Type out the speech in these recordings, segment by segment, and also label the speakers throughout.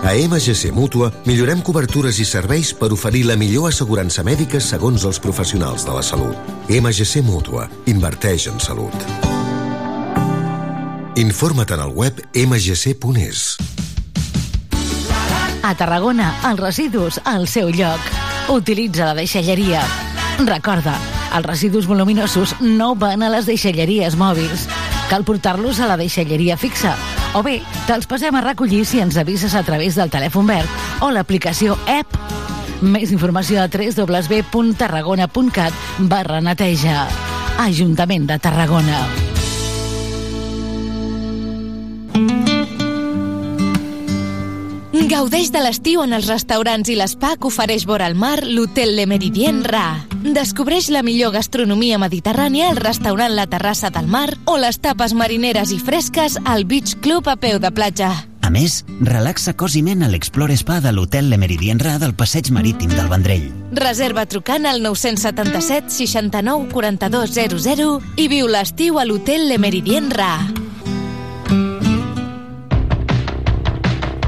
Speaker 1: A MGC Mútua millorem cobertures i serveis per oferir la millor assegurança mèdica segons els professionals de la salut. MGC Mútua. Inverteix en salut. Informa't en el web mgc.es.
Speaker 2: A Tarragona, els residus al seu lloc. Utilitza la deixalleria. Recorda, els residus voluminosos no van a les deixalleries mòbils. Cal portar-los a la deixalleria fixa o bé, te'ls passem a recollir si ens avises a través del telèfon verd o l'aplicació app. Més informació a www.tarragona.cat barra neteja. Ajuntament de Tarragona.
Speaker 3: Gaudeix de l'estiu en els restaurants i l'espa que ofereix vora al mar l'Hotel Le Meridien Ra. Descobreix la millor gastronomia mediterrània al restaurant La Terrassa del Mar o les tapes marineres i fresques al Beach Club a peu de platja.
Speaker 4: A més, relaxa cos i ment a l'Explore Spa de l'Hotel Le Meridien Ra del Passeig Marítim del Vendrell.
Speaker 3: Reserva trucant al 977 69 42 00 i viu l'estiu a l'Hotel Le Meridien Ra.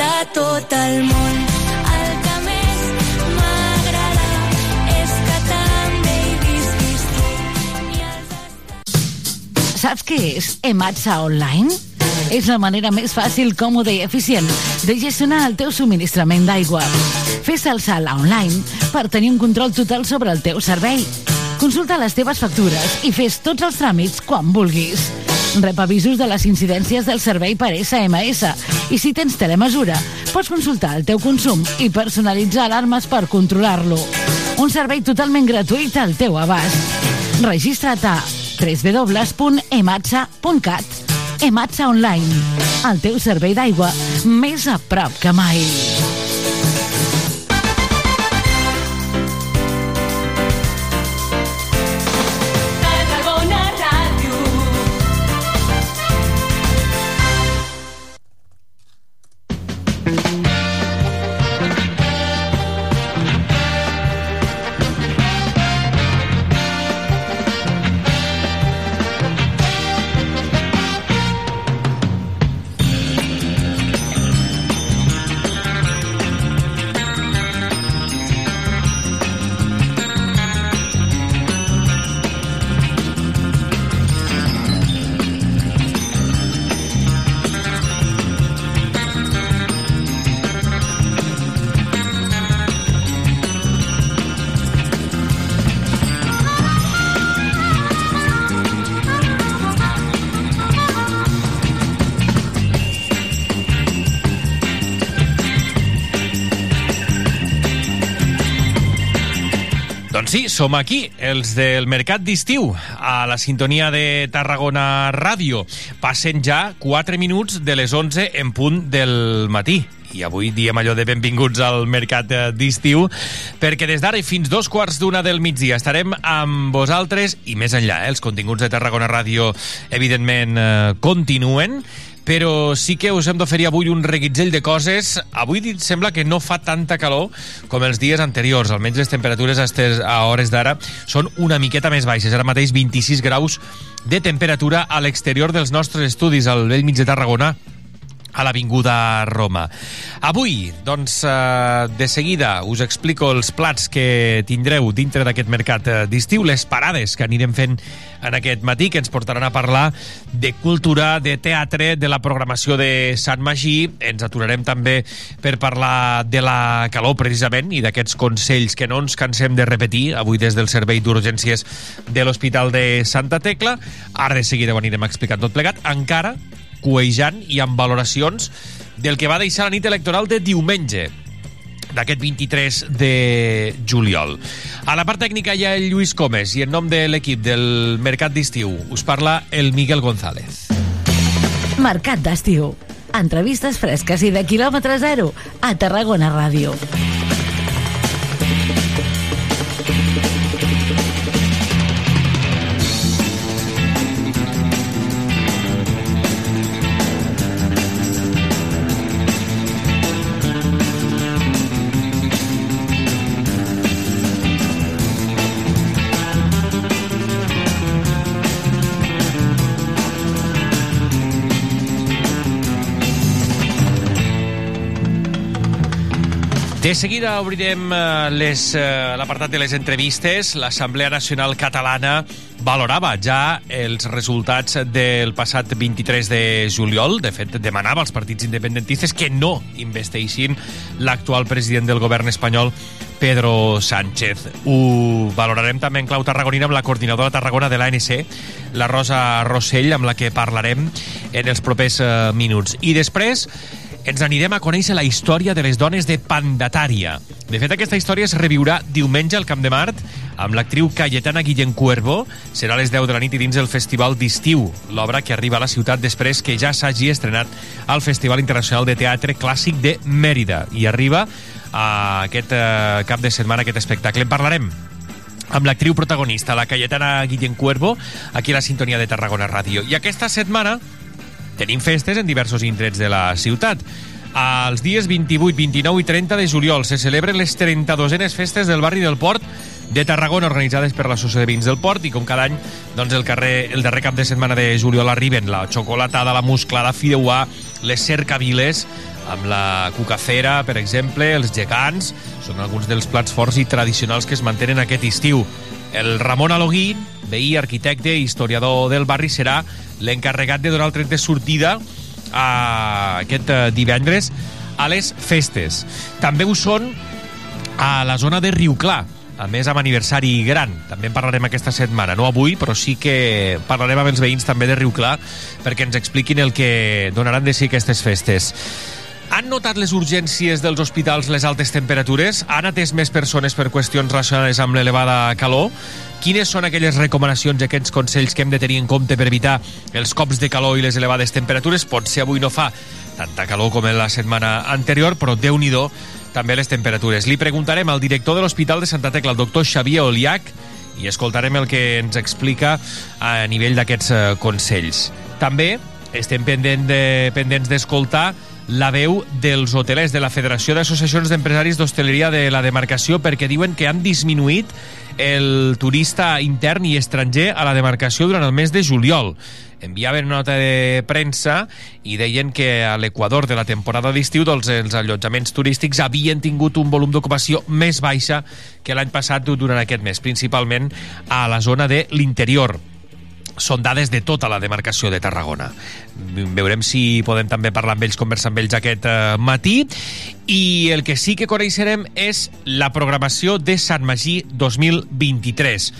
Speaker 5: De tot el món, el que més m'agrada és que també hi visquis tu.
Speaker 2: Saps què és Ematsa Online? És la manera més fàcil, còmoda i eficient de gestionar el teu subministrament d'aigua. Fes el salt online per tenir un control total sobre el teu servei. Consulta les teves factures i fes tots els tràmits quan vulguis. Rep avisos de les incidències del servei per SMS i si tens telemesura, pots consultar el teu consum i personalitzar alarmes per controlar-lo. Un servei totalment gratuït al teu abast. Registra't a www.ematsa.cat Ematsa Online, el teu servei d'aigua més a prop que mai.
Speaker 6: Som aquí, els del Mercat d'Estiu, a la sintonia de Tarragona Ràdio. Passen ja 4 minuts de les 11 en punt del matí. I avui diem allò de benvinguts al Mercat d'Estiu, perquè des d'ara i fins dos quarts d'una del migdia estarem amb vosaltres i més enllà. Eh? Els continguts de Tarragona Ràdio, evidentment, eh, continuen però sí que us hem d'oferir avui un reguitzell de coses. Avui sembla que no fa tanta calor com els dies anteriors, almenys les temperatures a, hores d'ara són una miqueta més baixes. Ara mateix 26 graus de temperatura a l'exterior dels nostres estudis al vell mig de Tarragona a l'Avinguda Roma. Avui, doncs, eh, de seguida us explico els plats que tindreu dintre d'aquest mercat d'estiu, les parades que anirem fent en aquest matí, que ens portaran a parlar de cultura, de teatre, de la programació de Sant Magí. Ens aturarem també per parlar de la calor, precisament, i d'aquests consells que no ens cansem de repetir avui des del Servei d'Urgències de l'Hospital de Santa Tecla. Ara de seguida ho anirem explicant tot plegat, encara cuejant i amb valoracions del que va deixar la nit electoral de diumenge d'aquest 23 de juliol. A la part tècnica hi ha el Lluís Comes i en nom de l'equip del Mercat d'Estiu us parla el Miguel González.
Speaker 2: Mercat d'estiu. Entrevistes fresques i de quilòmetre zero a Tarragona Ràdio.
Speaker 6: De seguida obrirem eh, eh, l'apartat de les entrevistes. L'Assemblea Nacional Catalana valorava ja els resultats del passat 23 de juliol. De fet, demanava als partits independentistes que no investeixin l'actual president del govern espanyol, Pedro Sánchez. Ho valorarem també en clau tarragonina amb la coordinadora Tarragona de l'ANC, la Rosa Rossell, amb la que parlarem en els propers eh, minuts. I després ens anirem a conèixer la història de les dones de Pandatària. De fet, aquesta història es reviurà diumenge al Camp de Mart amb l'actriu Cayetana Guillén Cuervo. Serà a les 10 de la nit i dins el Festival d'Estiu, l'obra que arriba a la ciutat després que ja s'hagi estrenat al Festival Internacional de Teatre Clàssic de Mèrida. I arriba a aquest eh, cap de setmana aquest espectacle. En parlarem amb l'actriu protagonista, la Cayetana Guillén Cuervo, aquí a la sintonia de Tarragona Ràdio. I aquesta setmana tenim festes en diversos indrets de la ciutat. Els dies 28, 29 i 30 de juliol se celebren les 32enes festes del barri del Port de Tarragona organitzades per l'Associació de Vins del Port i com cada any doncs el, carrer, el darrer cap de setmana de juliol arriben la xocolatada, la musclada, fideuà, les cercaviles amb la cucafera, per exemple, els gegants, són alguns dels plats forts i tradicionals que es mantenen aquest estiu. El Ramon Aloguí, veí, arquitecte i historiador del barri, serà l'encarregat de donar el tret de sortida a aquest eh, divendres a les festes. També ho són a la zona de Riu Clar, a més amb aniversari gran. També en parlarem aquesta setmana, no avui, però sí que parlarem amb els veïns també de Riu Clar perquè ens expliquin el que donaran de si aquestes festes. Han notat les urgències dels hospitals les altes temperatures? Han atès més persones per qüestions relacionades amb l'elevada calor? Quines són aquelles recomanacions i aquests consells que hem de tenir en compte per evitar els cops de calor i les elevades temperatures? Potser avui no fa tanta calor com en la setmana anterior, però déu nhi també les temperatures. Li preguntarem al director de l'Hospital de Santa Tecla, el doctor Xavier Oliach, i escoltarem el que ens explica a nivell d'aquests eh, consells. També estem pendent de, pendents d'escoltar la veu dels hotelers de la Federació d'Associacions d'Empresaris d'Hostaleria de la demarcació perquè diuen que han disminuït el turista intern i estranger a la demarcació durant el mes de juliol. Enviaven una nota de premsa i deien que a l'Equador de la temporada d'estiu doncs, els allotjaments turístics havien tingut un volum d'ocupació més baixa que l'any passat durant aquest mes, principalment a la zona de l'interior són dades de tota la demarcació de Tarragona. Veurem si podem també parlar amb ells, conversar amb ells aquest eh, matí. I el que sí que coneixerem és la programació de Sant Magí 2023.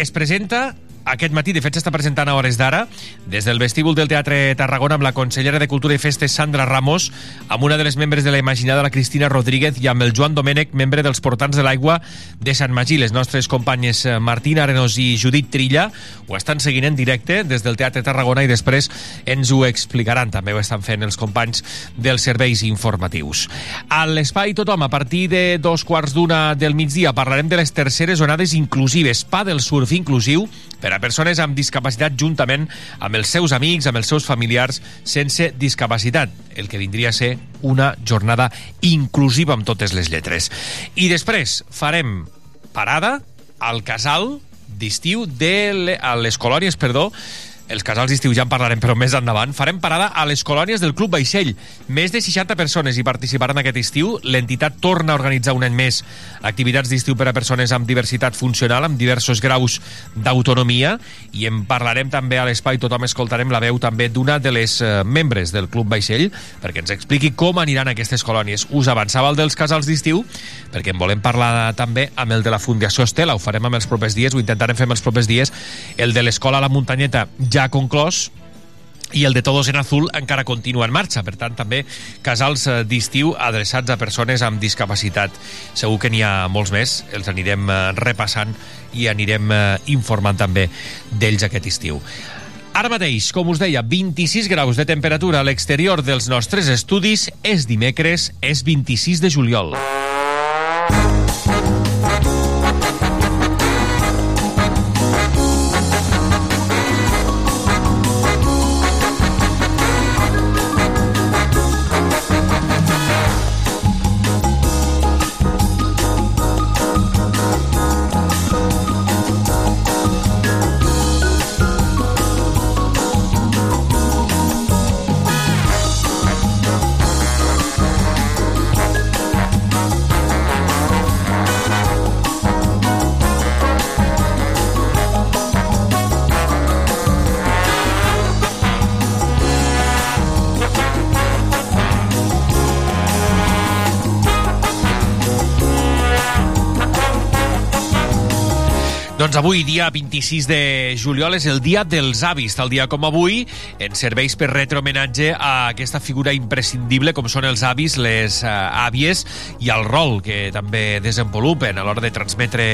Speaker 6: Es presenta aquest matí, de fet s'està presentant a hores d'ara, des del vestíbul del Teatre Tarragona amb la consellera de Cultura i Festes Sandra Ramos, amb una de les membres de la Imaginada, la Cristina Rodríguez, i amb el Joan Domènech, membre dels Portants de l'Aigua de Sant Magí. Les nostres companyes eh, Martina Arenos i Judit Trilla ho estan seguint en directe des del Teatre Tarragona i després ens ho explicaran. També ho estan fent els companys dels serveis informatius. A l'Espai Tothom, a partir de dos quarts d'una del migdia, parlarem de les terceres onades inclusives, pa del surf inclusiu, per a persones amb discapacitat juntament amb els seus amics, amb els seus familiars sense discapacitat, el que vindria a ser una jornada inclusiva amb totes les lletres. I després farem parada al casal d'estiu de le, a les colònies, perdó, els casals d'estiu ja en parlarem, però més endavant, farem parada a les colònies del Club Vaixell. Més de 60 persones hi participaran aquest estiu. L'entitat torna a organitzar un any més activitats d'estiu per a persones amb diversitat funcional, amb diversos graus d'autonomia, i en parlarem també a l'espai. Tothom escoltarem la veu també d'una de les eh, membres del Club Vaixell, perquè ens expliqui com aniran aquestes colònies. Us avançava el dels casals d'estiu, perquè en volem parlar també amb el de la Fundació Estela. Ho farem amb els propers dies, ho intentarem fer els propers dies. El de l'Escola La Muntanyeta ja ha conclòs i el de Todos en Azul encara continua en marxa. Per tant, també casals eh, d'estiu adreçats a persones amb discapacitat. Segur que n'hi ha molts més, els anirem eh, repassant i anirem eh, informant també d'ells aquest estiu. Ara mateix, com us deia, 26 graus de temperatura a l'exterior dels nostres estudis. És dimecres, és 26 de juliol. Avui, dia 26 de juliol, és el dia dels avis. Tal dia com avui, ens serveix per retre homenatge a aquesta figura imprescindible com són els avis, les uh, àvies i el rol que també desenvolupen a l'hora de transmetre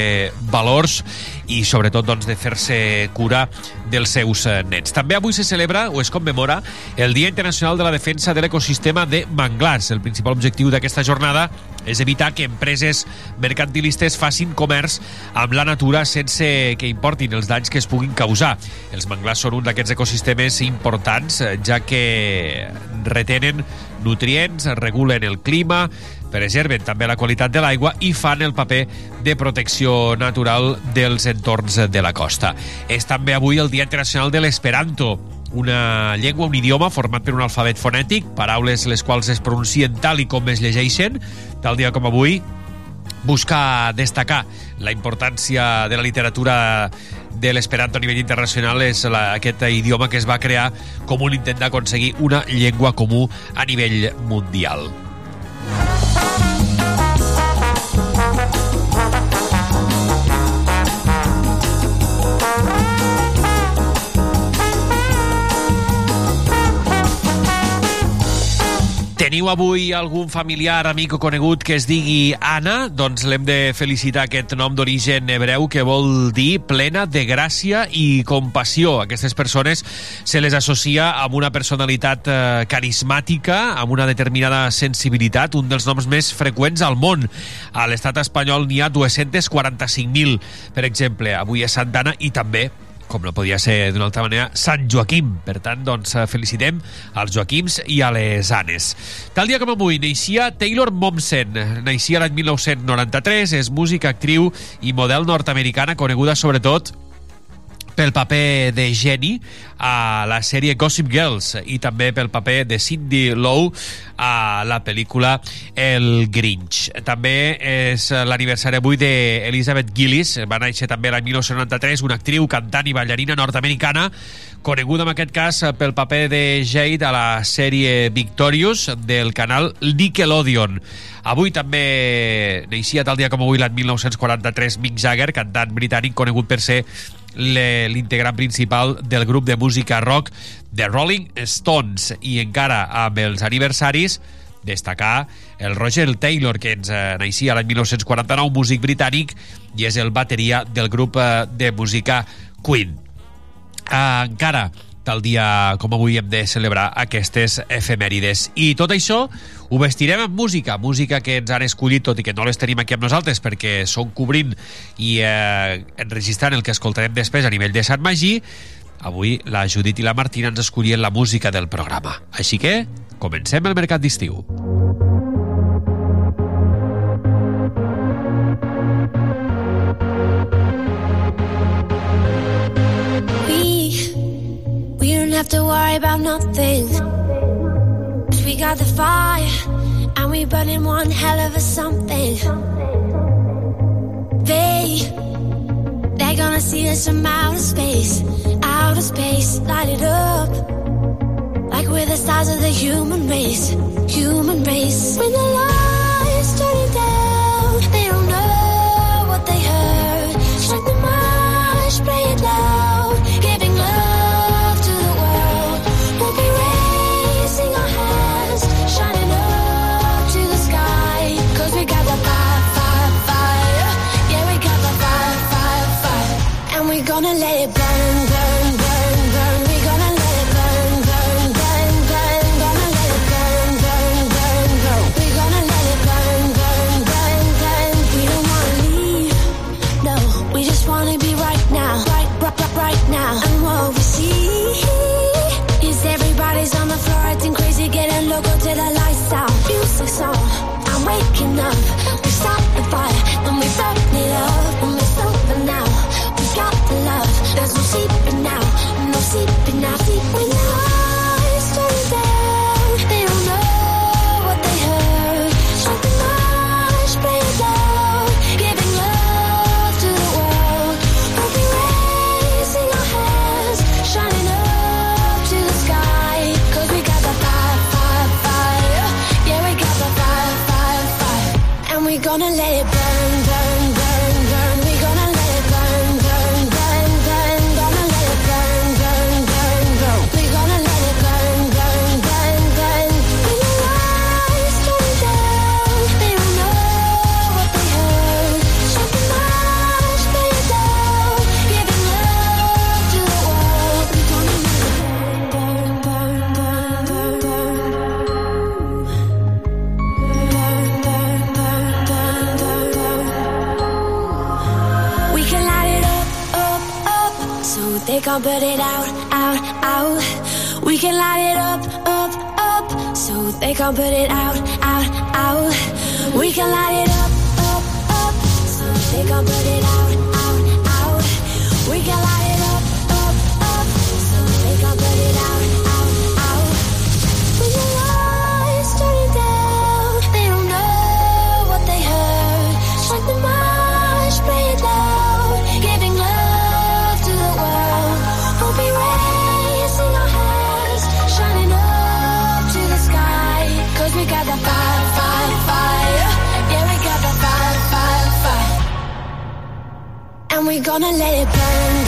Speaker 6: valors i sobretot doncs, de fer-se cura dels seus uh, nets. També avui se celebra o es commemora el Dia Internacional de la Defensa de l'Ecosistema de Manglars. El principal objectiu d'aquesta jornada és evitar que empreses mercantilistes facin comerç amb la natura sense que importin els danys que es puguin causar. Els manglars són un d'aquests ecosistemes importants, eh, ja que retenen nutrients, regulen el clima, preserven també la qualitat de l'aigua i fan el paper de protecció natural dels entorns de la costa. És també avui el Dia Internacional de l'Esperanto, una llengua, un idioma format per un alfabet fonètic, paraules les quals es pronuncien tal i com es llegeixen, tal dia com avui, busca destacar la importància de la literatura de l'esperanto a nivell internacional és la, aquest idioma que es va crear com un intent d'aconseguir una llengua comú a nivell mundial. Teniu avui algun familiar, amic o conegut que es digui Anna? Doncs l'hem de felicitar aquest nom d'origen hebreu que vol dir plena de gràcia i compassió. Aquestes persones se les associa amb una personalitat eh, carismàtica, amb una determinada sensibilitat, un dels noms més freqüents al món. A l'estat espanyol n'hi ha 245.000, per exemple. Avui és Santa Anna i també com no podia ser d'una altra manera, Sant Joaquim. Per tant, doncs, felicitem als Joaquims i a les Anes. Tal dia com avui, neixia Taylor Momsen. Neixia l'any 1993, és música, actriu i model nord-americana, coneguda sobretot pel paper de Jenny a la sèrie Gossip Girls i també pel paper de Cindy Lowe a la pel·lícula El Grinch. També és l'aniversari avui d'Elizabeth Gillis, va néixer també l'any 1993, una actriu, cantant i ballarina nord-americana, coneguda en aquest cas pel paper de Jade a la sèrie Victorious del canal Nickelodeon. Avui també neixia tal dia com avui l'any 1943 Mick Jagger, cantant britànic conegut per ser l'integrant principal del grup de música rock The Rolling Stones i encara amb els aniversaris destacar el Roger Taylor, que ens eh, naixia l'any 1949, músic britànic, i és el bateria del grup eh, de música Queen. Eh, encara tal dia com avui hem de celebrar aquestes efemèrides. I tot això ho vestirem amb música, música que ens han escollit, tot i que no les tenim aquí amb nosaltres perquè són cobrint i eh, enregistrant el que escoltarem després a nivell de Sant Magí, avui la Judit i la Martina ens escollien la música del programa. Així que comencem el mercat d'estiu.
Speaker 5: We about nothing. 'Cause we got the fire, and we burning one hell of a something. They, they're gonna see us from outer space, outer space, light it up. Like we're the stars of the human race, human race. When the lights can't put it out, out, out. We can light it up, up, up, so they can't put it out, out, out. We can light it up, up, up, so they can't put it out. we gonna let it burn.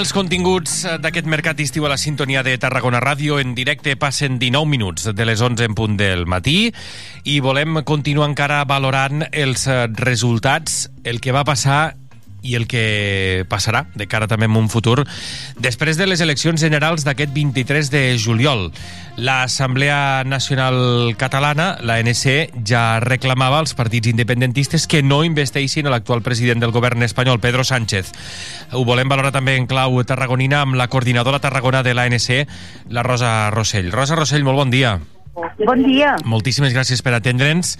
Speaker 6: Els continguts d'aquest mercat d'estiu a la sintonia de Tarragona Ràdio. En directe passen 19 minuts de les 11 en punt del matí i volem continuar encara valorant els resultats, el que va passar i el que passarà de cara també en un futur després de les eleccions generals d'aquest 23 de juliol. L'Assemblea Nacional Catalana, l'ANC, ja reclamava als partits independentistes que no investeixin a l'actual president del govern espanyol, Pedro Sánchez. Ho volem valorar també en clau tarragonina amb la coordinadora tarragona de l'ANC, la Rosa Rossell. Rosa Rossell, molt bon dia.
Speaker 7: Bon dia.
Speaker 6: Moltíssimes gràcies per atendre'ns.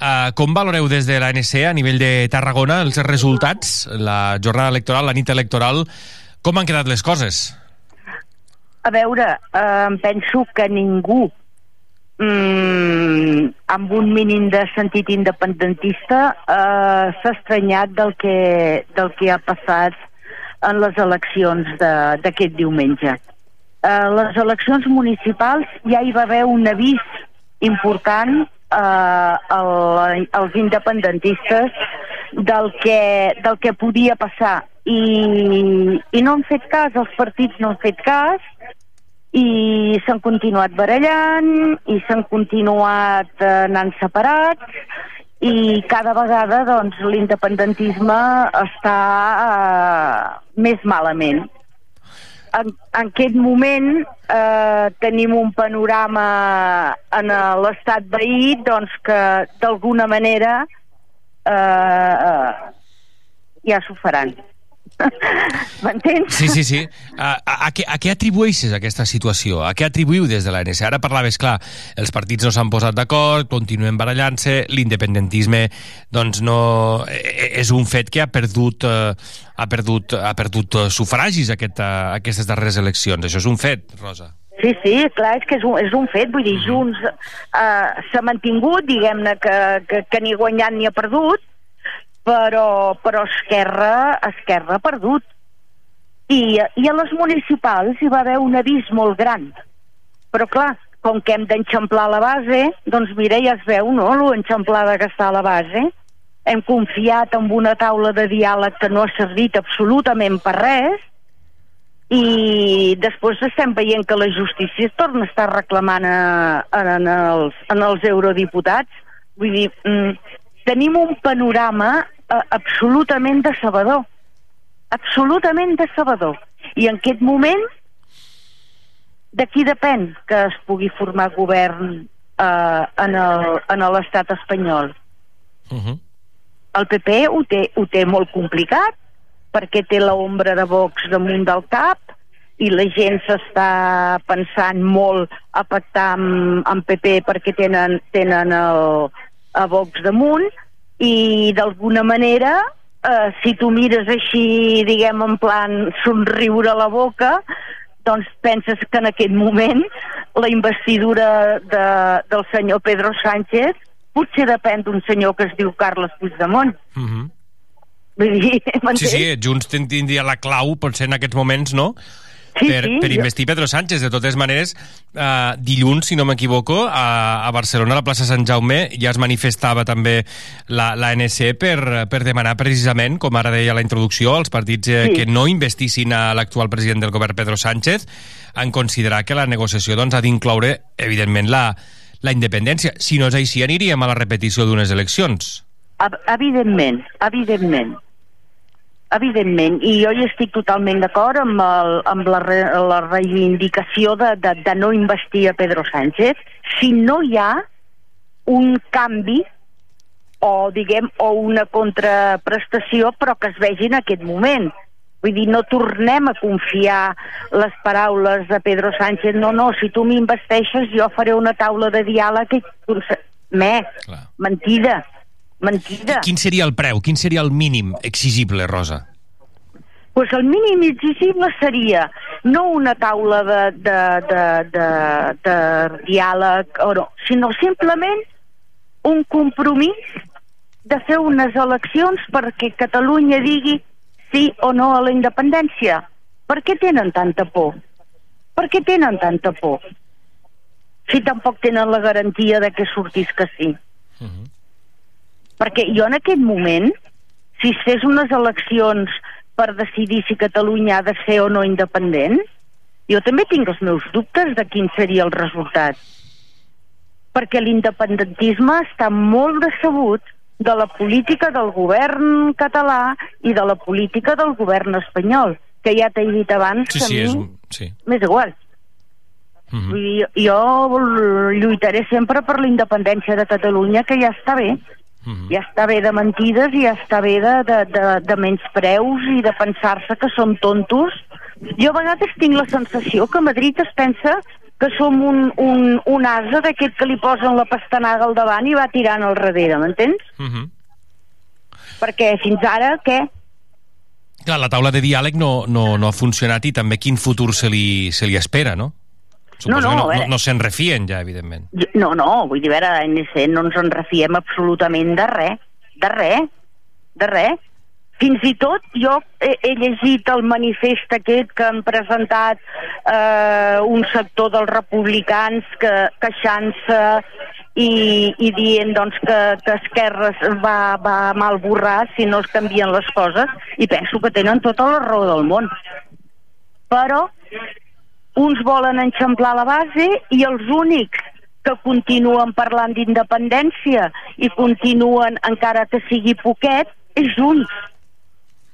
Speaker 6: Uh, com valoreu des de l'ANC a nivell de Tarragona els resultats, la jornada electoral, la nit electoral, com han quedat les coses?
Speaker 7: A veure, eh, penso que ningú mm, amb un mínim de sentit independentista eh, s'ha estranyat del que, del que ha passat en les eleccions d'aquest diumenge. Eh, les eleccions municipals ja hi va haver un avís important eh, al, als independentistes del que, del que podia passar i, i no han fet cas, els partits no han fet cas i s'han continuat barallant i s'han continuat eh, anant separats i cada vegada doncs, l'independentisme està eh, més malament. En, en aquest moment eh, tenim un panorama en eh, l'estat veí doncs, que d'alguna manera eh, eh, ja s'ho faran. M'entens?
Speaker 6: Sí, sí, sí. A, a, a, què, a què atribueixes aquesta situació? A què atribuïu des de l'ANC? Ara parlaves, clar, els partits no s'han posat d'acord, continuen barallant-se, l'independentisme doncs no... eh, és un fet que ha perdut, eh, ha perdut, ha perdut eh, sufragis aquest, eh, aquestes darreres eleccions. Això és un fet, Rosa.
Speaker 7: Sí, sí, clar, és que és un, és un fet, vull dir, Junts eh, s'ha mantingut, diguem-ne que, que, que ni guanyat ni ha perdut, però, però Esquerra, Esquerra ha perdut. I, I a les municipals hi va haver un avís molt gran. Però clar, com que hem d'enxamplar la base, doncs mira, ja es veu, no?, lo enxamplada que està a la base. Hem confiat en una taula de diàleg que no ha servit absolutament per res, i després estem veient que la justícia es torna a estar reclamant a, a, en, els, en els eurodiputats. Vull dir, mm, tenim un panorama eh, absolutament decebedor. Absolutament decebedor. I en aquest moment, de qui depèn que es pugui formar govern eh, en el- en l'estat espanyol?
Speaker 6: Uh -huh.
Speaker 7: El PP ho té, ho té molt complicat perquè té l'ombra de Vox damunt del cap i la gent s'està pensant molt a pactar amb, amb PP perquè tenen, tenen el, a Vox damunt i d'alguna manera eh, si tu mires així diguem en plan somriure a la boca doncs penses que en aquest moment la investidura de, del senyor Pedro Sánchez potser depèn d'un senyor que es diu Carles Puigdemont.
Speaker 6: Uh -huh.
Speaker 7: Vull dir,
Speaker 6: Sí, sí, Junts tindria la clau, potser en aquests moments, no?,
Speaker 7: Sí,
Speaker 6: per,
Speaker 7: sí,
Speaker 6: per
Speaker 7: jo-
Speaker 6: investir Pedro Sánchez. De totes maneres, eh, dilluns, si no m'equivoco, a, a Barcelona, a la plaça Sant Jaume, ja es manifestava també la, la ANC per, per demanar precisament, com ara deia la introducció, als partits eh,
Speaker 7: Sí.
Speaker 6: que no investissin a l'actual president del govern, Pedro Sánchez, en considerar que la negociació doncs, ha d'incloure, evidentment, la, la independència. Si no és així, aniríem a la repetició d'unes eleccions.
Speaker 7: Ev- Evidentment, evidentment. Evidentment, i jo hi estic totalment d'acord amb, el, amb la, re, la reivindicació de, de, de no investir a Pedro Sánchez si no hi ha un canvi o, diguem, o una contraprestació però que es vegi en aquest moment. Vull dir, no tornem a confiar les paraules de Pedro Sánchez. No, no, si tu m'investeixes jo faré una taula de diàleg i... Me,
Speaker 6: Clar.
Speaker 7: mentida, mentida.
Speaker 6: Quin seria el preu? Quin seria el mínim exigible, Rosa?
Speaker 7: pues el mínim exigible seria no una taula de, de, de, de, de diàleg, o no, sinó simplement un compromís de fer unes eleccions perquè Catalunya digui sí o no a la independència. Per què tenen tanta por? Per què tenen tanta por? Si tampoc tenen la garantia de que sortís que sí. Perquè jo en aquest moment, si es fes unes eleccions per decidir si Catalunya ha de ser o no independent, jo també tinc els meus dubtes de quin seria el resultat. Perquè l'independentisme està molt decebut de la política del govern català i de la política del govern espanyol, que ja t'he dit abans
Speaker 6: Sí,
Speaker 7: que
Speaker 6: sí,
Speaker 7: a
Speaker 6: és...
Speaker 7: mi
Speaker 6: Sí.
Speaker 7: m'és igual. Vull dir, jo lluitaré sempre per la independència de Catalunya, que ja està bé.
Speaker 6: Mhm.
Speaker 7: Ja està bé de mentides i ja està bé de, de, de, de menyspreus i de pensar-se que som tontos. Jo a vegades tinc la sensació que Madrid es pensa que som un, un, un asa d'aquest que li posen la pastanaga al davant i va tirant al darrere, m'entens?
Speaker 6: Mhm.
Speaker 7: Perquè fins ara, què?
Speaker 6: Clar, la taula de diàleg no, no, no ha funcionat i també quin futur se li, se li espera, no? Suposo
Speaker 7: No, no,
Speaker 6: que no, no, no se'n refien ja, evidentment.
Speaker 7: No, no, vull dir, a veure, a ANC no ens en refiem absolutament de res, de res, de res. fins i tot jo he, he llegit el manifest aquest que han presentat eh, un sector dels republicans que queixant-se i, i dient doncs, que, que Esquerra va, va mal borrar si no es canvien les coses i penso que tenen tota la raó del món però uns volen enxamplar la base i els únics que continuen parlant d'independència i continuen, encara que sigui poquet, és Junts.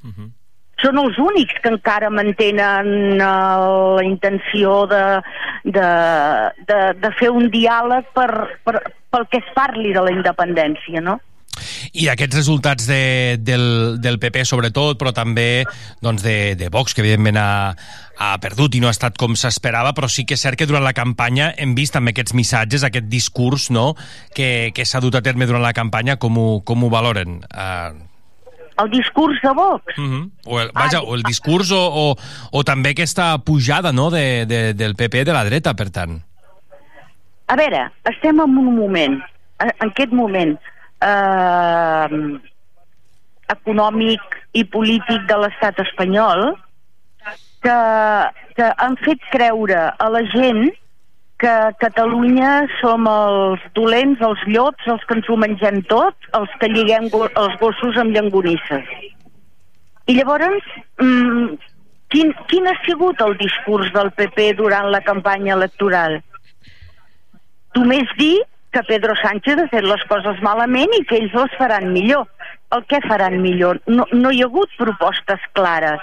Speaker 7: Uh -huh. Són els únics que encara mantenen uh, la intenció de, de, de, de fer un diàleg per, per, pel que es parli de la independència, no?
Speaker 6: I aquests resultats de, del, del PP sobretot, però també doncs, de, de Vox, que evidentment ha, ha perdut i no ha estat com s'esperava, però sí que és cert que durant la campanya hem vist també aquests missatges, aquest discurs no? que, que s'ha dut a terme durant la campanya, com ho, com ho valoren? Uh...
Speaker 7: El discurs de Vox?
Speaker 6: Uh -huh. o el, vaja, o el discurs o, o, o també aquesta pujada no? de, de, del PP de la dreta, per tant.
Speaker 7: A veure, estem en un moment, en aquest moment, eh, econòmic i polític de l'estat espanyol que, que han fet creure a la gent que Catalunya som els dolents, els llops, els que ens ho mengem tot, els que lliguem go els gossos amb llangonisses. I llavors, mmm, quin, quin ha sigut el discurs del PP durant la campanya electoral? Només dir que Pedro Sánchez ha fet les coses malament i que ells les faran millor. El què faran millor? No, no hi ha hagut propostes clares.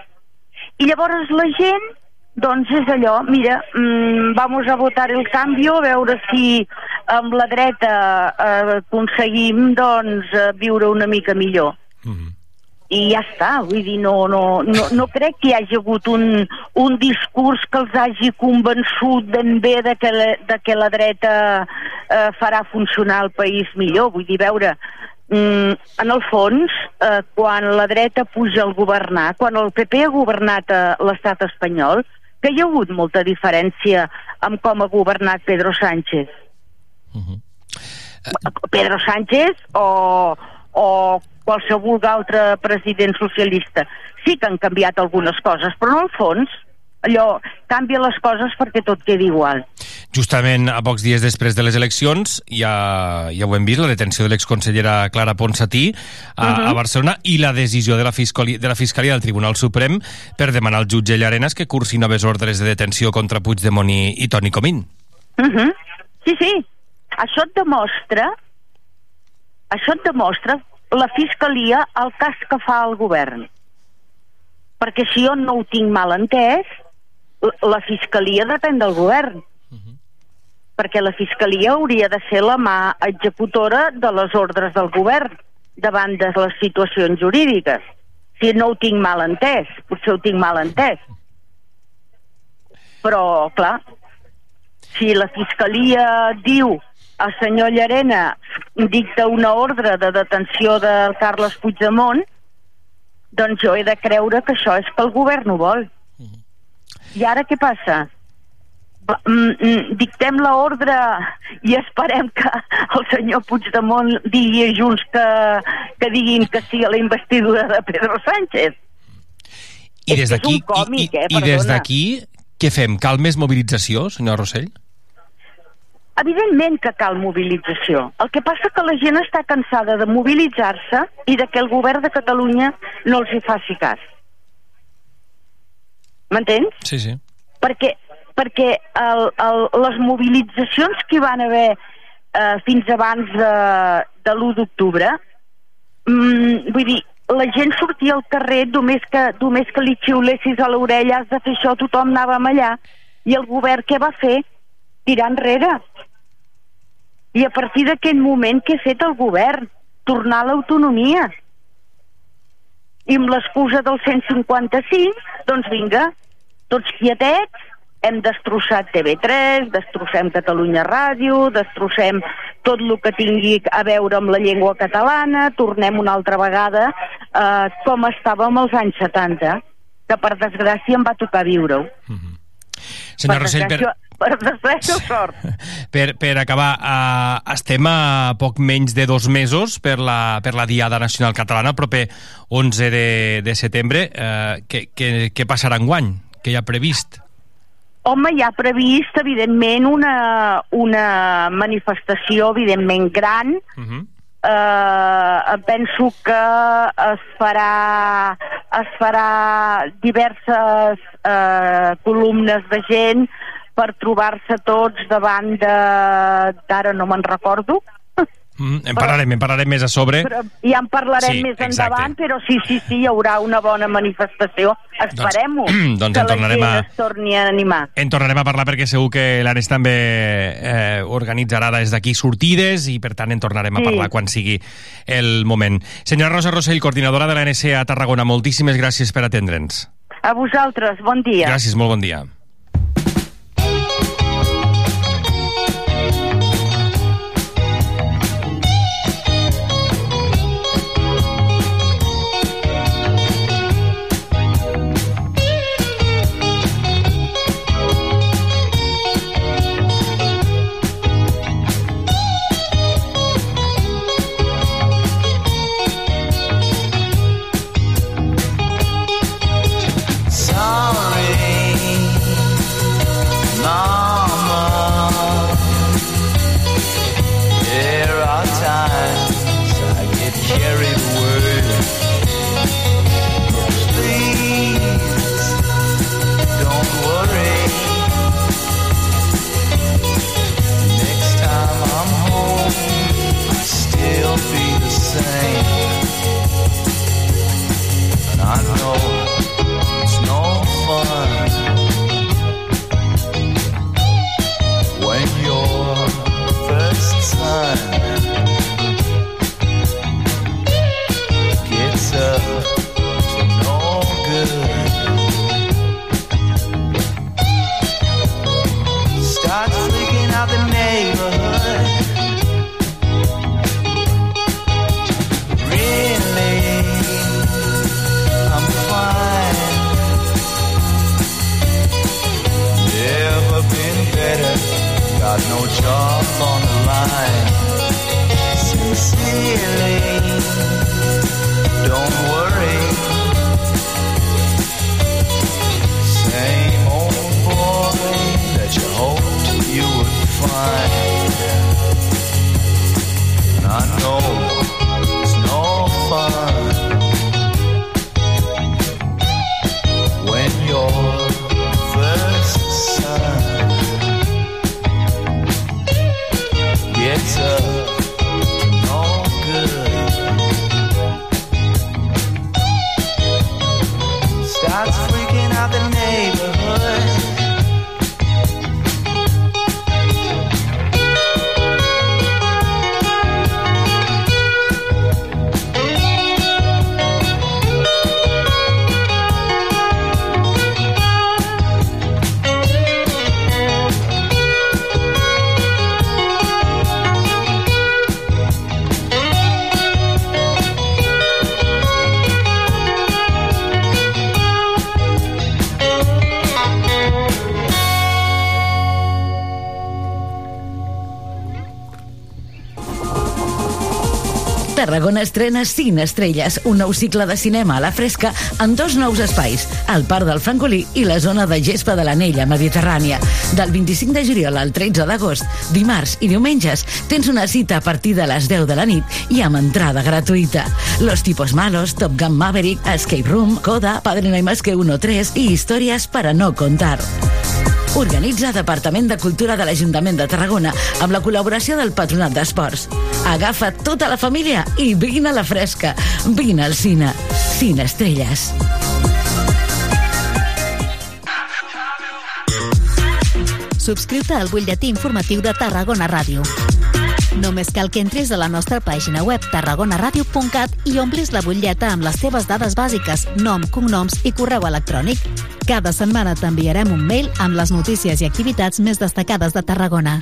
Speaker 7: I llavors la gent, doncs és allò, mira, mmm, vamos a votar el canvi, a veure si amb la dreta eh, aconseguim doncs eh, viure una mica millor. Mm -hmm i ja està, vull dir, no, no, no, no crec que hi hagi hagut un, un discurs que els hagi convençut ben bé de que la, de que la dreta eh, farà funcionar el país millor, vull dir, veure, mm, en el fons, eh, quan la dreta puja al governar, quan el PP ha governat a l'estat espanyol, que hi ha hagut molta diferència amb com ha governat Pedro Sánchez. Uh -huh. Pedro Sánchez o, o qualsevol altre president socialista. Sí que han canviat algunes coses, però no al fons allò canvia les coses perquè tot quedi igual.
Speaker 6: Justament a pocs dies després de les eleccions ja, ja ho hem vist, la detenció de l'exconsellera Clara Ponsatí a, uh -huh. a mhm. Barcelona i la decisió de la, Fiscalia, de la Fiscalia del Tribunal Suprem per demanar al jutge Llarenas que cursi noves ordres de detenció contra Puigdemont i, i Toni Comín.
Speaker 7: Uh mhm. -huh. Sí, sí. Això et demostra això et demostra la Fiscalia el cas que fa el govern. Perquè si jo no ho tinc mal entès, la Fiscalia depèn del govern. Uh -huh. Perquè la Fiscalia hauria de ser la mà executora de les ordres del govern davant de les situacions jurídiques. Si no ho tinc mal entès, potser ho tinc mal entès. Però, clar, si la Fiscalia diu el senyor Llarena dicta una ordre de detenció del Carles Puigdemont, doncs jo he de creure que això és que el govern ho vol. I ara què passa? Mm, mm, dictem l'ordre i esperem que el senyor Puigdemont digui a Junts que, que diguin que sí a la investidura de Pedro Sánchez.
Speaker 6: I des d'aquí, i, i, eh? i des d'aquí, què fem? Cal més mobilització, senyor Rossell?
Speaker 7: Evidentment que cal mobilització. El que passa que la gent està cansada de mobilitzar-se i de que el govern de Catalunya no els hi faci cas. M'entens?
Speaker 6: Sí, sí.
Speaker 7: Perquè, perquè el, el, les mobilitzacions que van haver eh, fins abans de, de l'1 d'octubre, mm, vull dir, la gent sortia al carrer només que, només que li xiulessis a l'orella has de fer això, tothom anava allà. I el govern què va fer? Tirar enrere. I a partir d'aquest moment que ha fet el govern? Tornar a l'autonomia. I amb l'excusa del 155, doncs vinga, tots quietets, hem destrossat TV3, destrossem Catalunya Ràdio, destrossem tot el que tingui a veure amb la llengua catalana, tornem una altra vegada eh, com estàvem als anys 70, que per desgràcia em va tocar viure-ho. Mm -hmm.
Speaker 6: Senyor Rossell, per,
Speaker 7: per sort.
Speaker 8: Per, per acabar, uh, estem a poc menys de dos mesos per la, per la Diada Nacional Catalana, el proper 11 de, de setembre. Uh, què, què, què passarà en guany? Què hi ha previst?
Speaker 7: Home, hi ha previst, evidentment, una, una manifestació, evidentment, gran. Uh -huh. Uh, penso que es farà, es farà diverses uh, columnes de gent per trobar-se tots davant de... d'ara no me'n recordo,
Speaker 8: Mm, en parlarem, en parlarem més a sobre.
Speaker 7: Però ja en parlarem
Speaker 8: Sí,
Speaker 7: més
Speaker 8: exacte.
Speaker 7: endavant, però sí, sí, sí, hi haurà una bona manifestació. Esperem-ho,
Speaker 8: Doncs- doncs
Speaker 7: que
Speaker 8: en tornarem
Speaker 7: la gent
Speaker 8: a-
Speaker 7: es torni a animar.
Speaker 8: En tornarem a parlar perquè segur que l'Ares també eh, organitzarà des d'aquí sortides i per tant en tornarem a
Speaker 7: Sí.
Speaker 8: parlar quan sigui el moment. Senyora Rosa Rossell, coordinadora de l'ANC a Tarragona, moltíssimes gràcies per atendre'ns.
Speaker 7: A vosaltres, bon dia.
Speaker 8: Gràcies, molt bon dia.
Speaker 2: Tarragona estrena Cine Estrelles, un nou cicle de cinema a la fresca en dos nous espais, el Parc del Francolí i la zona de gespa de l'Anella Mediterrània. Del 25 de juliol al 13 d'agost, dimarts i diumenges, tens una cita a partir de les 10 de la nit i amb entrada gratuïta. Los tipos malos, Top Gun Maverick, Escape Room, Coda, Padre no hay más que uno 3 i històries para no contar. Organitza Departament de Cultura de l'Ajuntament de Tarragona amb la col·laboració del Patronat d'Esports. Agafa tota la família i vine a la fresca. Vine al cine. Cine Estrelles.
Speaker 9: Subscriu-te al butlletí informatiu de Tarragona Ràdio. Només cal que entris a la nostra pàgina web tarragonaradio.cat i omplis la butlleta amb les teves dades bàsiques, nom, cognoms i correu electrònic. Cada setmana t'enviarem un mail amb les notícies i activitats més destacades de Tarragona.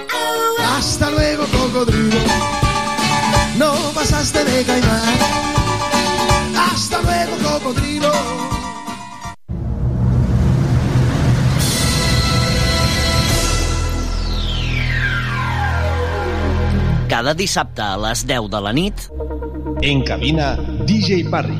Speaker 10: Hasta luego, cocodrilo. No pasaste de caimán. Hasta luego, cocodrilo.
Speaker 11: Cada dissabte a les 10 de la nit...
Speaker 12: En cabina, DJ Parry.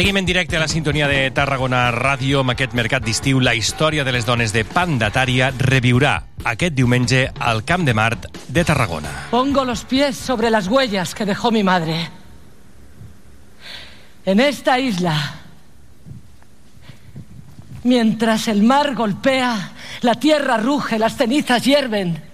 Speaker 6: Seguim en directe a la sintonia de Tarragona Ràdio amb aquest mercat d'estiu. La història de les dones de Pandatària reviurà aquest diumenge al Camp de Mart de Tarragona.
Speaker 13: Pongo los pies sobre las huellas que dejó mi madre. En esta isla, mientras el mar golpea, la tierra ruge, las cenizas hierven.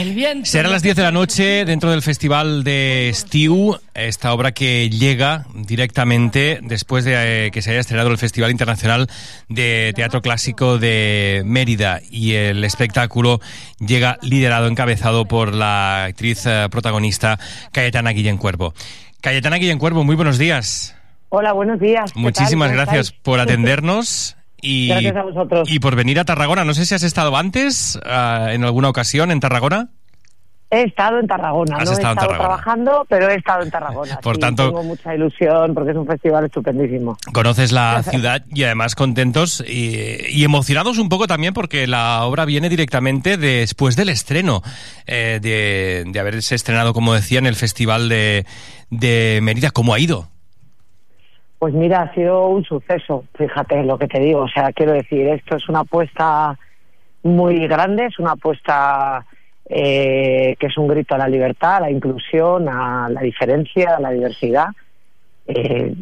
Speaker 13: El viento...
Speaker 6: Será a las 10 de la noche dentro del Festival de Estiu, esta obra que llega directamente después de eh, que se haya estrenado el Festival Internacional de Teatro Clásico de Mérida y el espectáculo llega liderado, encabezado por la actriz eh, protagonista Cayetana Guillén Cuervo. Cayetana Guillén Cuervo, muy buenos días.
Speaker 14: Hola, buenos días. ¿Qué
Speaker 6: Muchísimas gracias
Speaker 14: estáis?
Speaker 6: por atendernos. Y,
Speaker 14: Gracias a vosotros.
Speaker 6: y por venir a Tarragona. No sé si has estado antes, ah, en alguna ocasión, en Tarragona.
Speaker 14: He estado en Tarragona,
Speaker 6: Has
Speaker 14: no he
Speaker 6: estado en
Speaker 14: estado trabajando, pero he estado en Tarragona.
Speaker 6: Por
Speaker 14: sí,
Speaker 6: tanto-
Speaker 14: Tengo mucha ilusión porque es un festival estupendísimo.
Speaker 6: Conoces la ciudad y además contentos y, y emocionados un poco también porque la obra viene directamente después del estreno, eh, de, de haberse estrenado, como decía, en el Festival de, de Mérida. ¿Cómo ha ido?
Speaker 14: Pues mira, ha sido un suceso, fíjate lo que te digo. O sea, quiero decir, esto es una apuesta muy grande, es una apuesta eh, que es un grito a la libertad, a la inclusión, a la diferencia, a la diversidad, eh,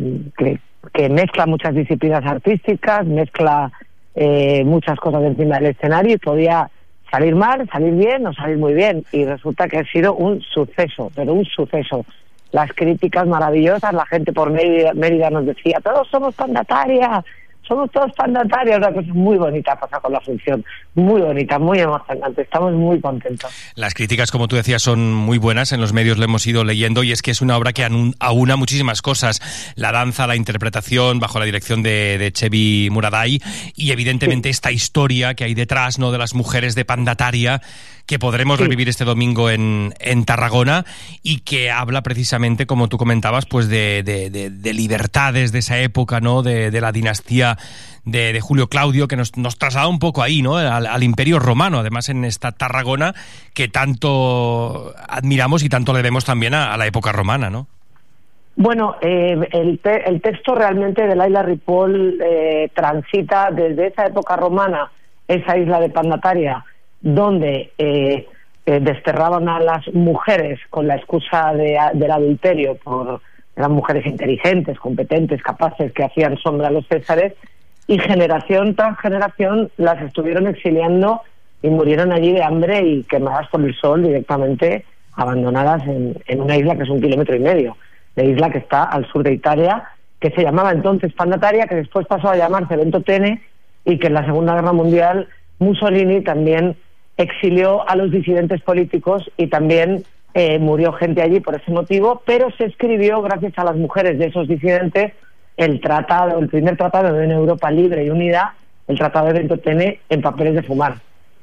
Speaker 14: que, mezcla muchas disciplinas artísticas, mezcla eh, muchas cosas encima del escenario y podía salir mal, salir bien o salir muy bien. Y resulta que ha sido un suceso, pero un suceso. Las críticas maravillosas, la gente por Mérida, Mérida nos decía, todos somos pandataria, somos todos pandatarias, una cosa muy bonita pasa con la función, muy bonita, muy emocionante, estamos muy contentos.
Speaker 6: Las críticas, como tú decías, son muy buenas. En los medios lo hemos ido leyendo y es que es una obra que aúna muchísimas cosas. La danza, la interpretación, bajo la dirección de, de Chevi Muraday y evidentemente esta historia que hay detrás ¿no? de las mujeres de Pandataria que podremos revivir este domingo en, en Tarragona y que habla precisamente, como tú comentabas, pues de, de- de- de libertades de esa época, ¿no? De, de la dinastía de, de Julio Claudio, que nos, nos traslada un poco ahí, ¿no? Al, al Imperio Romano, además en esta Tarragona que tanto admiramos y tanto le debemos también a, a la época romana, ¿no?
Speaker 14: Bueno, eh, el, te- el texto realmente de Laila Ripoll eh, transita desde esa época romana, esa isla de Pandataria, donde eh, eh, desterraban a las mujeres con la excusa de- del adulterio, por eran mujeres inteligentes, competentes, capaces, que hacían sombra a los césares, y generación tras generación las estuvieron exiliando y murieron allí de hambre y quemadas por el sol directamente, abandonadas en, una isla que es un kilómetro y medio, de isla que está al sur de Italia, que se llamaba entonces Pandataria, que después pasó a llamarse Ventotene y que en la Segunda Guerra Mundial Mussolini también exilió a los disidentes políticos y también eh, murió gente allí por ese motivo, pero se escribió, gracias a las mujeres de esos disidentes, el tratado, el primer tratado de una Europa libre y unida, el tratado de Ventotene en papeles de fumar,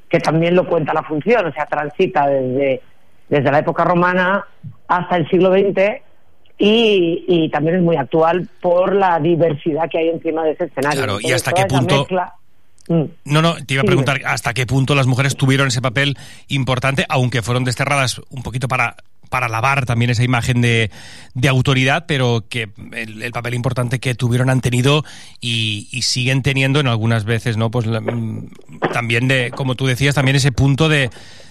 Speaker 14: que también lo cuenta la función, o sea, transita desde, desde la época romana hasta el siglo XX y, y también es muy actual por la diversidad que hay encima de ese escenario.
Speaker 6: Claro, y hasta qué punto-
Speaker 14: mezcla-
Speaker 6: No, no, te iba a preguntar hasta qué punto las mujeres tuvieron ese papel importante, aunque fueron desterradas un poquito para, para lavar también esa imagen de, de autoridad, pero que el, el papel importante que tuvieron han tenido y, y siguen teniendo en algunas veces, ¿no? Pues la- mm, también de, como tú decías, también ese punto de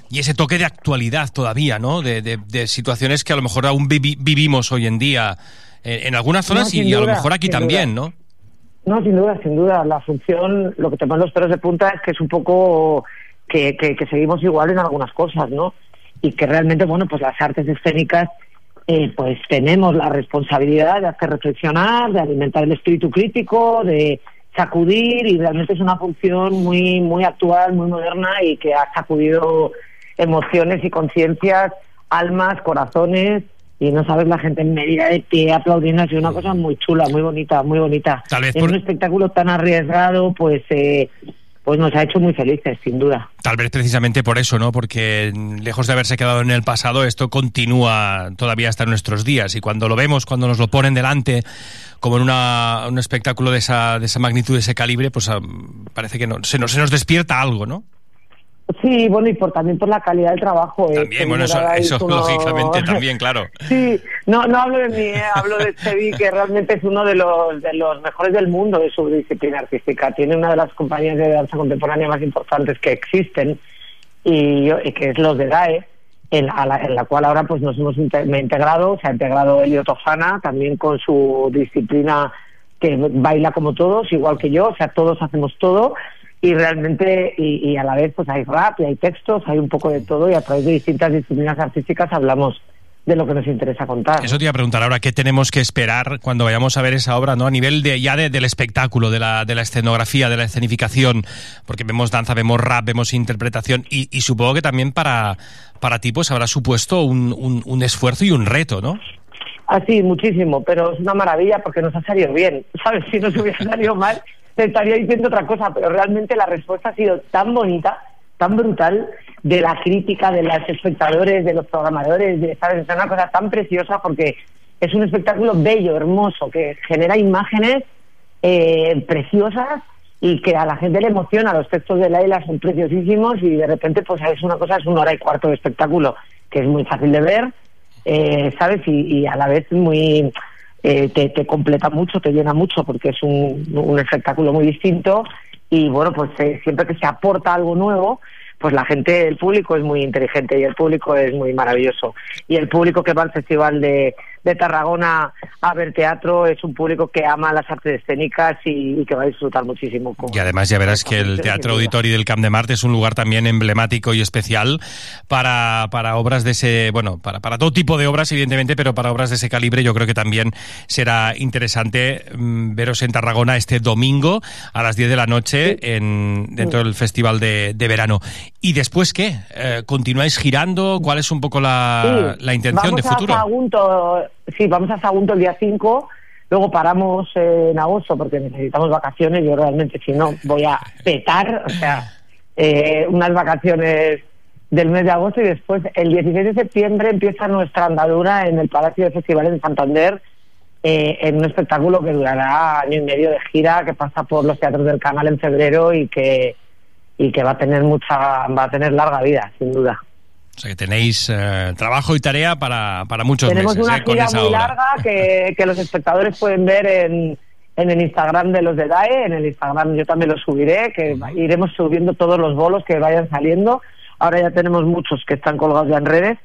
Speaker 6: y ese toque de actualidad todavía, ¿no? De, de- de situaciones que a lo mejor aún vivi- vivimos hoy en día en, en algunas zonas
Speaker 14: No,
Speaker 6: y, a lo mejor aquí también,
Speaker 14: duda.
Speaker 6: ¿no?
Speaker 14: No, sin duda, sin duda. La función, lo que te los pelos de punta es que es un poco que, que, que seguimos igual en algunas cosas, ¿no? Y que realmente, bueno, pues las artes escénicas, eh, pues tenemos la responsabilidad de hacer reflexionar, de alimentar el espíritu crítico, de sacudir y realmente es una función muy muy actual, muy moderna y que ha sacudido emociones y conciencias, almas, corazones y no sabes la gente en medida de pie aplaudiendo ha sido una cosa muy chula, muy bonita, muy bonita.
Speaker 6: Tal vez
Speaker 14: en
Speaker 6: por-
Speaker 14: un espectáculo tan arriesgado, pues eh, pues nos ha hecho muy felices, sin duda.
Speaker 6: Tal vez precisamente por eso, ¿no? Porque lejos de haberse quedado en el pasado, esto continúa todavía hasta nuestros días. Y cuando lo vemos, cuando nos lo ponen delante, como en una- un espectáculo de esa, de esa magnitud, de ese calibre, pues ah, parece que no, se, nos, se nos despierta algo, ¿no?
Speaker 14: Sí, bueno, y por, también por la calidad del trabajo. eh,
Speaker 6: También, bueno, eso, eso
Speaker 14: uno-
Speaker 6: lógicamente también, claro.
Speaker 14: Sí, no, no hablo de mí, eh, hablo de Chevi, que realmente es uno de los, de los mejores del mundo de su disciplina artística. Tiene una de las compañías de danza contemporánea más importantes que existen, y, y que es los de DAE, en, a la, en la cual ahora pues nos hemos me he integrado, se ha integrado Elio Tofana, también con su disciplina que baila como todos, igual que yo, o sea, todos hacemos todo y realmente y, y a la vez pues hay rap y hay textos, hay un poco de todo y a través de distintas disciplinas artísticas hablamos de lo que nos interesa contar.
Speaker 6: Eso te iba a preguntar ahora, ¿qué tenemos que esperar cuando vayamos a ver esa obra, ¿no? A nivel de, ya de- del espectáculo, de la, de la escenografía, de la escenificación, porque vemos danza, vemos rap, vemos interpretación, y, y supongo que también para, para ti pues habrá supuesto un, un, un esfuerzo y un reto, ¿no?
Speaker 14: Así, muchísimo, pero es una maravilla porque nos ha salido bien, ¿sabes? Si nos hubiera salido mal, te estaría diciendo otra cosa, pero realmente la respuesta ha sido tan bonita, tan brutal, de la crítica, de los espectadores, de los programadores, de, ¿sabes? Es una cosa tan preciosa porque es un espectáculo bello, hermoso, que genera imágenes eh, preciosas y que a la gente le emociona. Los textos de Laila son preciosísimos y de repente pues es una cosa, es una hora y cuarto de espectáculo que es muy fácil de ver, eh, ¿sabes? Y, y a la vez muy... eh, te, completa mucho, te llena mucho porque es un, un espectáculo muy distinto y bueno, pues eh, siempre que se aporta algo nuevo, pues la gente, el público es muy inteligente y el público es muy maravilloso. Y el público que va al Festival de, de Tarragona a ver teatro es un público que ama las artes escénicas y, y que va a disfrutar muchísimo. con-
Speaker 6: Y además ya verás que el Teatro Auditori del Camp de Marte es un lugar también emblemático y especial para, para obras de ese, bueno, para, para todo tipo de obras, evidentemente, pero para obras de ese calibre yo creo que también será interesante mm, veros en Tarragona este domingo a las 10 de la noche en, dentro del Festival de, de Verano. ¿Y después qué? Eh, ¿Continuáis girando? ¿Cuál es un poco la,
Speaker 14: Sí,
Speaker 6: la intención
Speaker 14: vamos
Speaker 6: de futuro?
Speaker 14: A Sagunto, sí, vamos a Sagunto el día 5, luego paramos en agosto porque necesitamos vacaciones. Yo realmente, si no, voy a petar, o sea, eh, unas vacaciones del mes de agosto y después el 16 de septiembre empieza nuestra andadura en el Palacio de Festivales de Santander eh, en un espectáculo que durará año y medio de gira, que pasa por los teatros del canal en febrero y que y que va a tener mucha va a tener larga vida, sin duda.
Speaker 6: O sea que tenéis eh, trabajo y tarea para, para muchos
Speaker 14: Tenemos
Speaker 6: meses
Speaker 14: una
Speaker 6: eh,
Speaker 14: gira muy
Speaker 6: obra.
Speaker 14: larga que, que los espectadores pueden ver en, en el Instagram de los de DAE, en el Instagram yo también lo subiré, que iremos subiendo todos los bolos que vayan saliendo. Ahora ya tenemos muchos que están colgados ya en redes,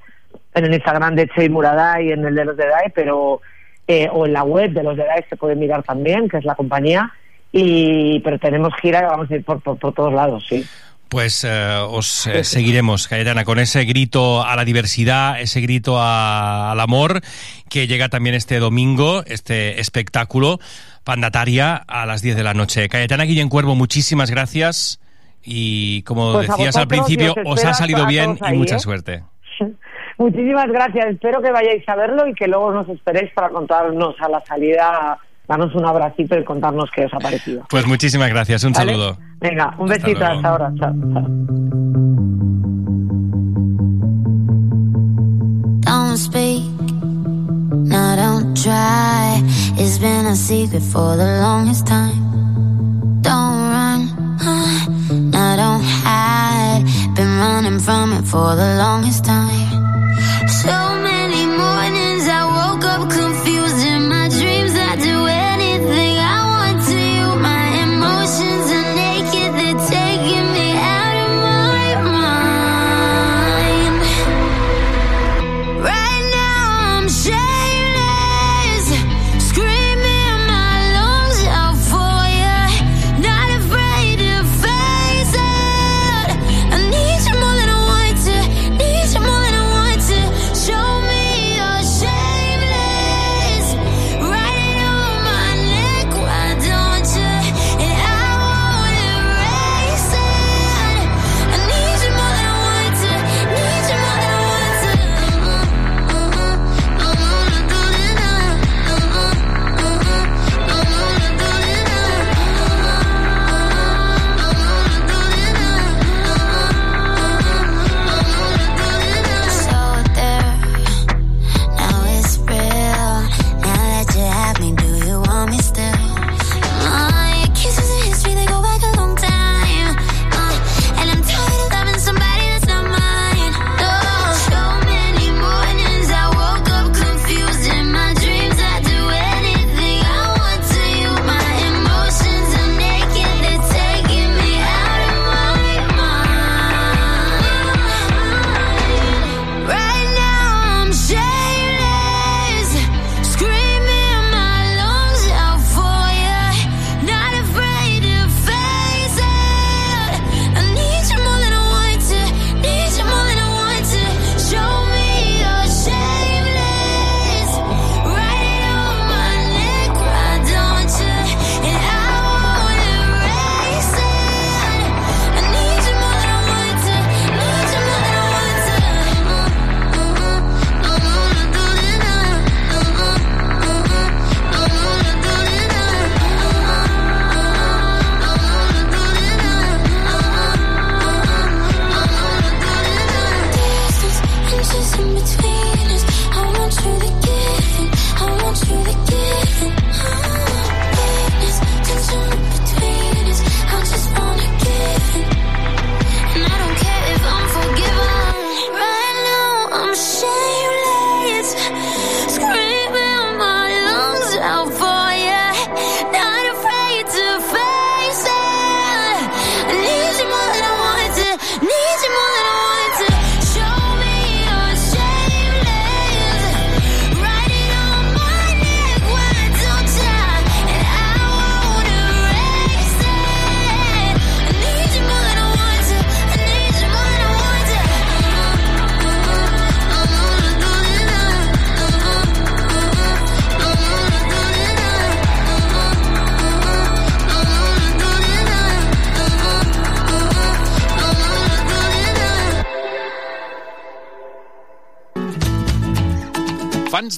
Speaker 14: en el Instagram de Che y Murada y en el de los de DAE, pero eh, o en la web de los de DAE se puede mirar también, que es la compañía. Y, pero tenemos gira que vamos a ir por, por, por todos lados, sí.
Speaker 6: Pues eh, os eh, seguiremos, Cayetana, con ese grito a la diversidad, ese grito a- al amor, que llega también este domingo, este espectáculo, Pandataria, a las 10 de la noche. Cayetana Guillén Cuervo, muchísimas gracias. Y como
Speaker 14: Pues
Speaker 6: decías al principio,
Speaker 14: os
Speaker 6: ha salido bien y
Speaker 14: ahí,
Speaker 6: mucha
Speaker 14: ¿eh?
Speaker 6: suerte.
Speaker 14: Muchísimas gracias. Espero que vayáis a verlo y que luego nos esperéis para contarnos a la salida, darnos un abracito y contarnos qué os ha parecido.
Speaker 6: Pues muchísimas gracias, un
Speaker 14: ¿Vale?
Speaker 6: saludo.
Speaker 14: Venga, un
Speaker 6: hasta
Speaker 14: besito,
Speaker 6: luego.
Speaker 14: hasta ahora. Chao, chao.
Speaker 5: Don't speak, no, don't try. It's been a secret for the longest time. Don't run, no, don't hide. Been running from it for the longest
Speaker 15: time.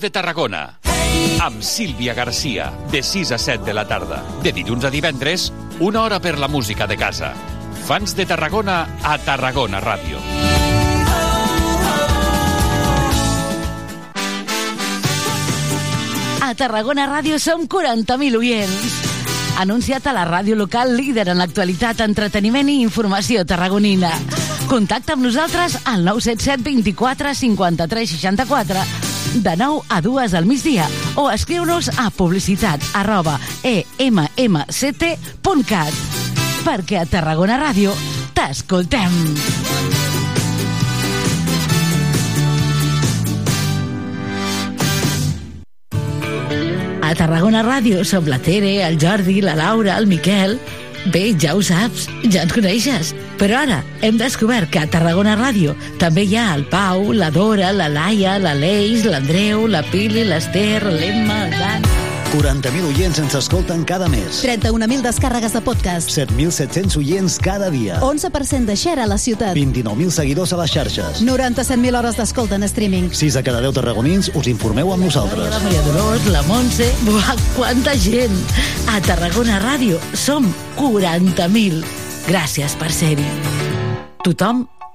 Speaker 15: De Tarragona. Amb Sílvia Garcia, de 6 a 7 de la tarda. De dilluns a divendres, una hora per la música de casa. Fans de Tarragona a Tarragona Ràdio.
Speaker 2: A Tarragona Ràdio som 40.000 oients. Anunciat a la ràdio local líder en l'actualitat, entreteniment i informació tarragonina. Contacta amb nosaltres al 977 24 53 64 de 9 a 2 al migdia o escriu-nos a publicitat arroba emmct.cat perquè a Tarragona Ràdio t'escoltem. A Tarragona Ràdio som la Tere, el Jordi, la Laura, el Miquel... Bé, ja ho saps, ja ens coneixes. Però ara hem descobert que a Tarragona Ràdio també hi ha el Pau, la Dora, la Laia, la Leix, l'Andreu, la Pili, l'Ester, l'Emma, el Dan...
Speaker 16: 40.000 oients ens escolten cada mes.
Speaker 9: 31.000 descàrregues de podcast.
Speaker 16: 7.700 oients cada dia.
Speaker 9: 11% de share a la ciutat.
Speaker 16: 29.000 seguidors a les xarxes.
Speaker 9: 97.000 hores d'escolta en streaming.
Speaker 16: 6 de cada 10 tarragonins us informeu amb nosaltres.
Speaker 2: La Maria Dolors, la Montse... Buah, quanta gent! A Tarragona Ràdio som 40.000. Gràcies per ser-hi. Tothom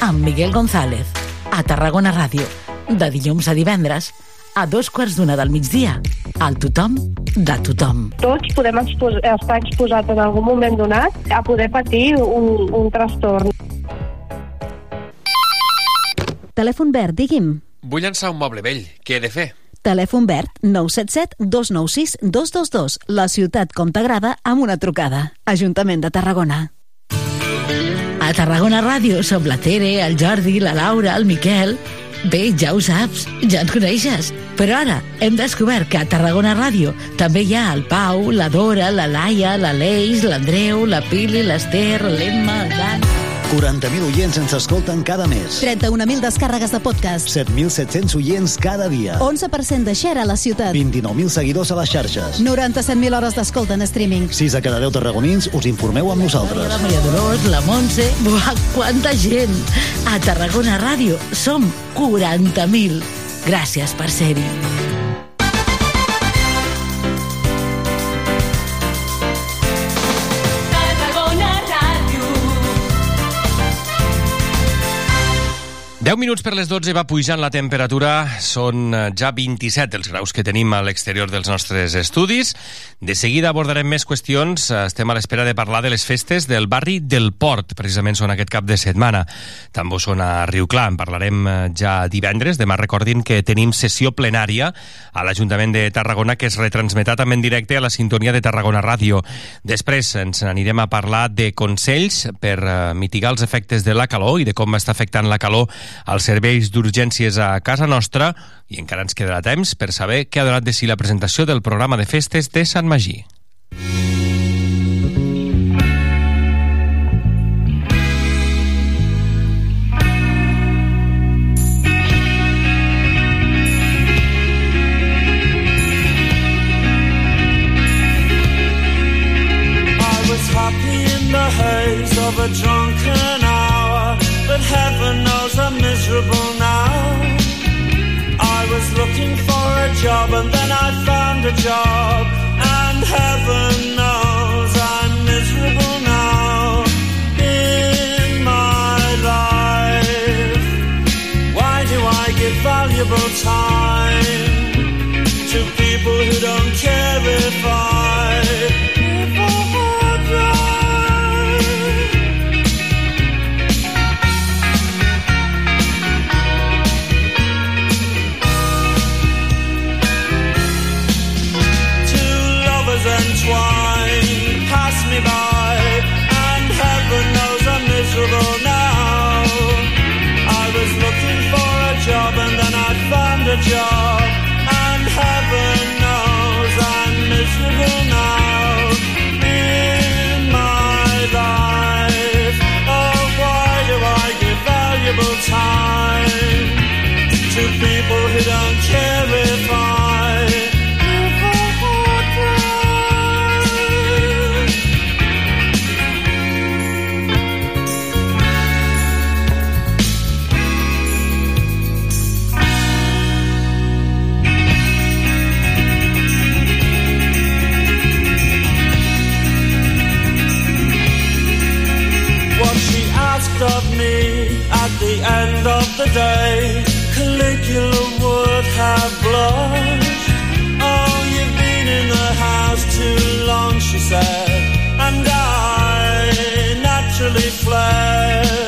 Speaker 2: amb Miguel González. A Tarragona Ràdio. De dilluns a divendres a dos quarts d'una del migdia. Al tothom de tothom.
Speaker 17: Tots podem expos estar exposats en algun moment donat a poder patir un, un trastorn.
Speaker 9: Telèfon verd, digui'm.
Speaker 6: Vull llançar un moble vell. Què he de fer?
Speaker 9: Telèfon verd 977 296 222. La ciutat com t'agrada amb una trucada. Ajuntament de Tarragona.
Speaker 2: A Tarragona Ràdio som la Tere, el Jordi, la Laura, el Miquel... Bé, ja ho saps, ja ens coneixes. Però ara hem descobert que a Tarragona Ràdio també hi ha el Pau, la Dora, la Laia, la Leix, l'Andreu, la Pili, l'Ester, l'Emma, el Dan...
Speaker 16: 40.000 oients ens escolten cada mes.
Speaker 9: 31.000 descàrregues de podcast.
Speaker 16: 7.700 oients cada dia.
Speaker 9: 11% de share a la ciutat.
Speaker 16: 29.000 seguidors a les xarxes.
Speaker 9: 97.000 hores d'escolta en streaming.
Speaker 16: 6 de cada 10 tarragonins us informeu amb nosaltres.
Speaker 2: La Maria Dolors, la Montse... Buah, quanta gent! A Tarragona Ràdio som 40.000. Gràcies per ser-hi.
Speaker 6: 10 minuts per les 12 va pujant la temperatura, són eh, ja 27 els graus que tenim a l'exterior dels nostres estudis. De seguida abordarem més qüestions, Eh, estem a l'espera de parlar de les festes del barri del Port, precisament són aquest cap de setmana. També són a Riu Clar, en parlarem eh, ja divendres, demà recordin que tenim sessió plenària a l'Ajuntament de Tarragona que es retransmetrà també en directe a la sintonia de Tarragona Ràdio. Després ens anirem a parlar de consells per mitigar els efectes de la calor i de com està afectant la calor als serveis d'urgències a casa nostra i encara ens quedarà temps per saber què ha donat de si la presentació del programa de festes de Sant Magí.
Speaker 18: I A job. Day. Caligula would have blushed. Oh, you've been in the house too long, she said, and I naturally fled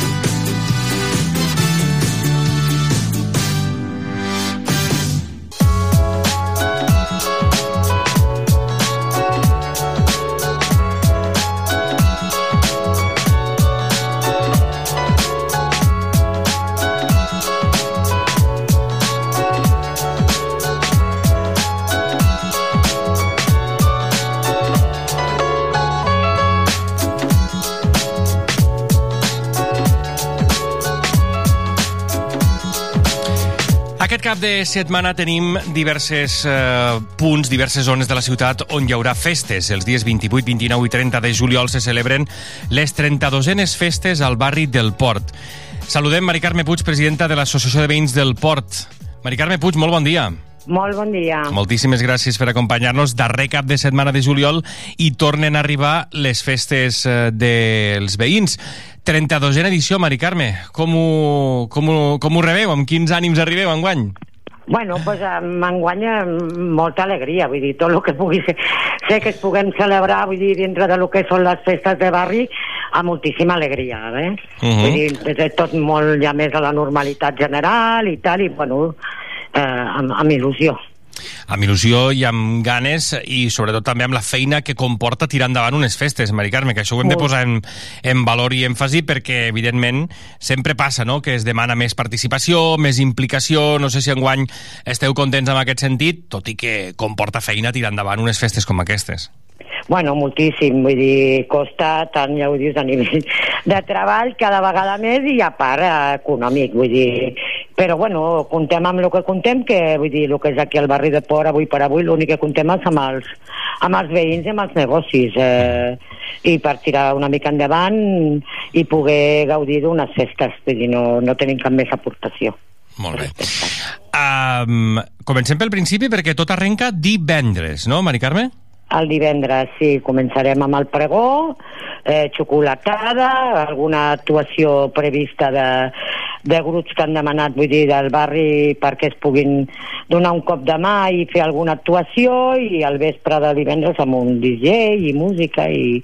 Speaker 6: Aquest cap de setmana tenim diverses eh, punts, diverses zones de la ciutat on hi haurà festes. Els dies 28, 29 i 30 de juliol se celebren les 32enes festes al barri del Port. Saludem Mari Carme Puig, presidenta de l'Associació de Veïns del Port. Mari Carme Puig, molt bon dia.
Speaker 19: Molt bon dia.
Speaker 6: Moltíssimes gràcies per acompanyar-nos. Darrer cap de setmana de juliol i tornen a arribar les festes eh, dels veïns. 32a edició, Mari Carme. Com ho, com ho, com ho rebeu? Amb quins ànims arribeu enguany?
Speaker 19: Bueno, doncs pues, m'enguanya molta alegria, vull dir, tot el que pugui ser, sé que es puguem celebrar, vull dir, dintre de lo que són les festes de barri, amb moltíssima alegria, eh? Uh
Speaker 6: Mhm.
Speaker 19: -huh. Vull dir, és tot molt ja més a la normalitat general i tal, i bueno, eh, amb, amb il·lusió.
Speaker 6: Amb il·lusió i amb ganes i sobretot també amb la feina que comporta tirar endavant unes festes, Mari Carme, que això ho hem de
Speaker 19: Molt.
Speaker 6: posar en, en valor i èmfasi perquè, evidentment, sempre passa no? que es demana més participació, més implicació, no sé si enguany esteu contents en aquest sentit, tot i que comporta feina tirar endavant unes festes com aquestes.
Speaker 19: Bueno, moltíssim, vull dir, costa tant, ja ho dius, a nivell de treball cada vegada més i a part econòmic, vull dir, però bueno, contem amb el que contem, que vull dir, el que és aquí al barri de Port, avui per avui, l'únic que contem és amb els, amb els veïns i amb els negocis, eh, i per tirar una mica endavant i poder gaudir d'unes festes, vull dir, no, no tenim cap més aportació.
Speaker 6: Molt bé. Um, comencem pel principi perquè tot arrenca divendres, no, Mari Carme?
Speaker 19: El divendres, sí, començarem amb el pregó, eh, xocolatada, alguna actuació prevista de, de grups que han demanat, vull dir, del barri perquè es puguin donar un cop de mà i fer alguna actuació i al vespre de divendres amb un DJ i música i,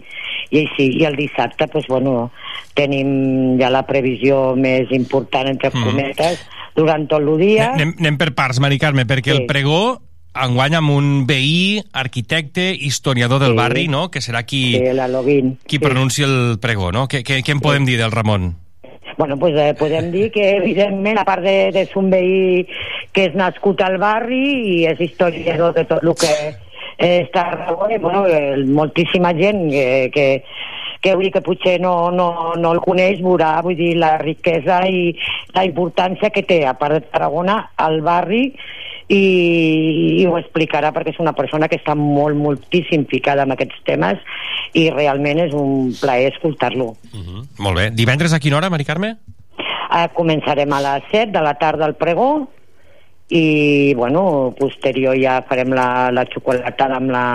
Speaker 19: i així. I el dissabte, doncs, bueno, tenim ja la previsió més important, entre
Speaker 6: Mm.
Speaker 19: cometes, durant tot el dia.
Speaker 6: Anem, anem per parts, Mari Carme, perquè
Speaker 19: Sí.
Speaker 6: el pregó enguany amb un veí, arquitecte, historiador del
Speaker 19: Sí.
Speaker 6: barri, no?, que serà qui,
Speaker 19: Sí,
Speaker 6: qui pronuncia el pregó, no? Què, què, què en podem dir del Ramon?
Speaker 19: Bueno, pues, eh, podem dir que, evidentment, a part de, de ser un veí que és nascut al barri i és historiador de tot el que eh, està a Tarragona, i, bueno, eh, moltíssima gent que, que, que, vull dir que potser no, no, no el coneix veurà vull dir, la riquesa i la importància que té, a part de Tarragona, al barri i, i ho explicarà perquè és una persona que està molt, moltíssim ficada en aquests temes i realment és un plaer escoltar-lo.
Speaker 6: Molt bé. Divendres a quina hora, Mari Carme?
Speaker 19: Eh, començarem a les 7 de la tarda al pregó i, bueno, posterior ja farem la, la xocolatada amb la,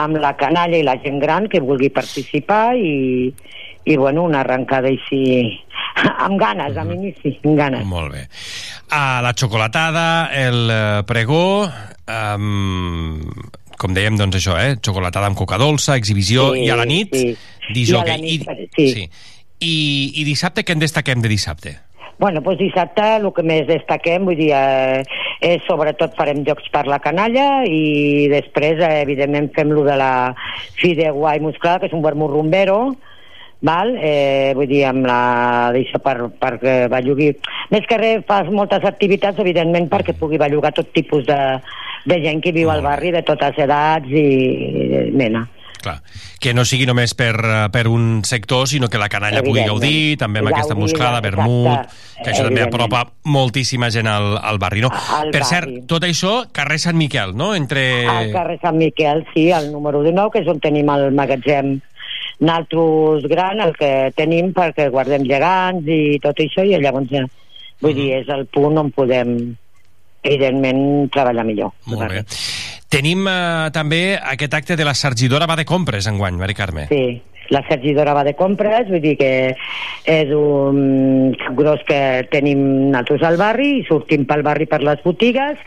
Speaker 19: amb la canalla i la gent gran que vulgui participar i, i bueno, una arrencada així amb ganes, amb inici, amb ganes.
Speaker 6: Molt bé. A la xocolatada, el eh, pregó, um, com dèiem, doncs això, eh? Xocolatada amb coca dolça, exhibició,
Speaker 19: Sí,
Speaker 6: i a la nit,
Speaker 19: sí.
Speaker 6: disjockey.
Speaker 19: I nit,
Speaker 6: I,
Speaker 19: sí.
Speaker 6: sí. I, I dissabte, què en destaquem de dissabte?
Speaker 19: Bueno, doncs dissabte el que més destaquem, vull dir, eh, és sobretot farem jocs per la canalla i després, eh, evidentment, fem lo de la fideuà i musclada, que és un vermut rumbero, val? Eh, vull dir, amb la... d'això per, perquè bellugui... Més que res, fas moltes activitats, evidentment, perquè pugui bellugar tot tipus de, de gent que viu al barri, de totes edats i mena.
Speaker 6: Clar, que no sigui només per, eh, per un sector, sinó que la canalla pugui gaudir, també amb aquesta musclada, vermut, que això també apropa moltíssima gent al, al barri, no?
Speaker 19: Al
Speaker 6: per
Speaker 19: barri.
Speaker 6: cert, tot això, carrer Sant Miquel, no? Entre...
Speaker 19: Al carrer Sant Miquel, sí, al número 19, que és on tenim el magatzem naltros gran, el que tenim perquè guardem gegants i tot això, i llavors, eh, vull dir, és el punt on podem, evidentment, treballar millor.
Speaker 6: Molt bé. Tenim eh, també aquest acte de la Sargidora va de compres enguany, Mari Carme.
Speaker 19: Sí, la Sergidora va de compres, vull dir que és un gros que tenim nosaltres al barri i sortim pel barri per les botigues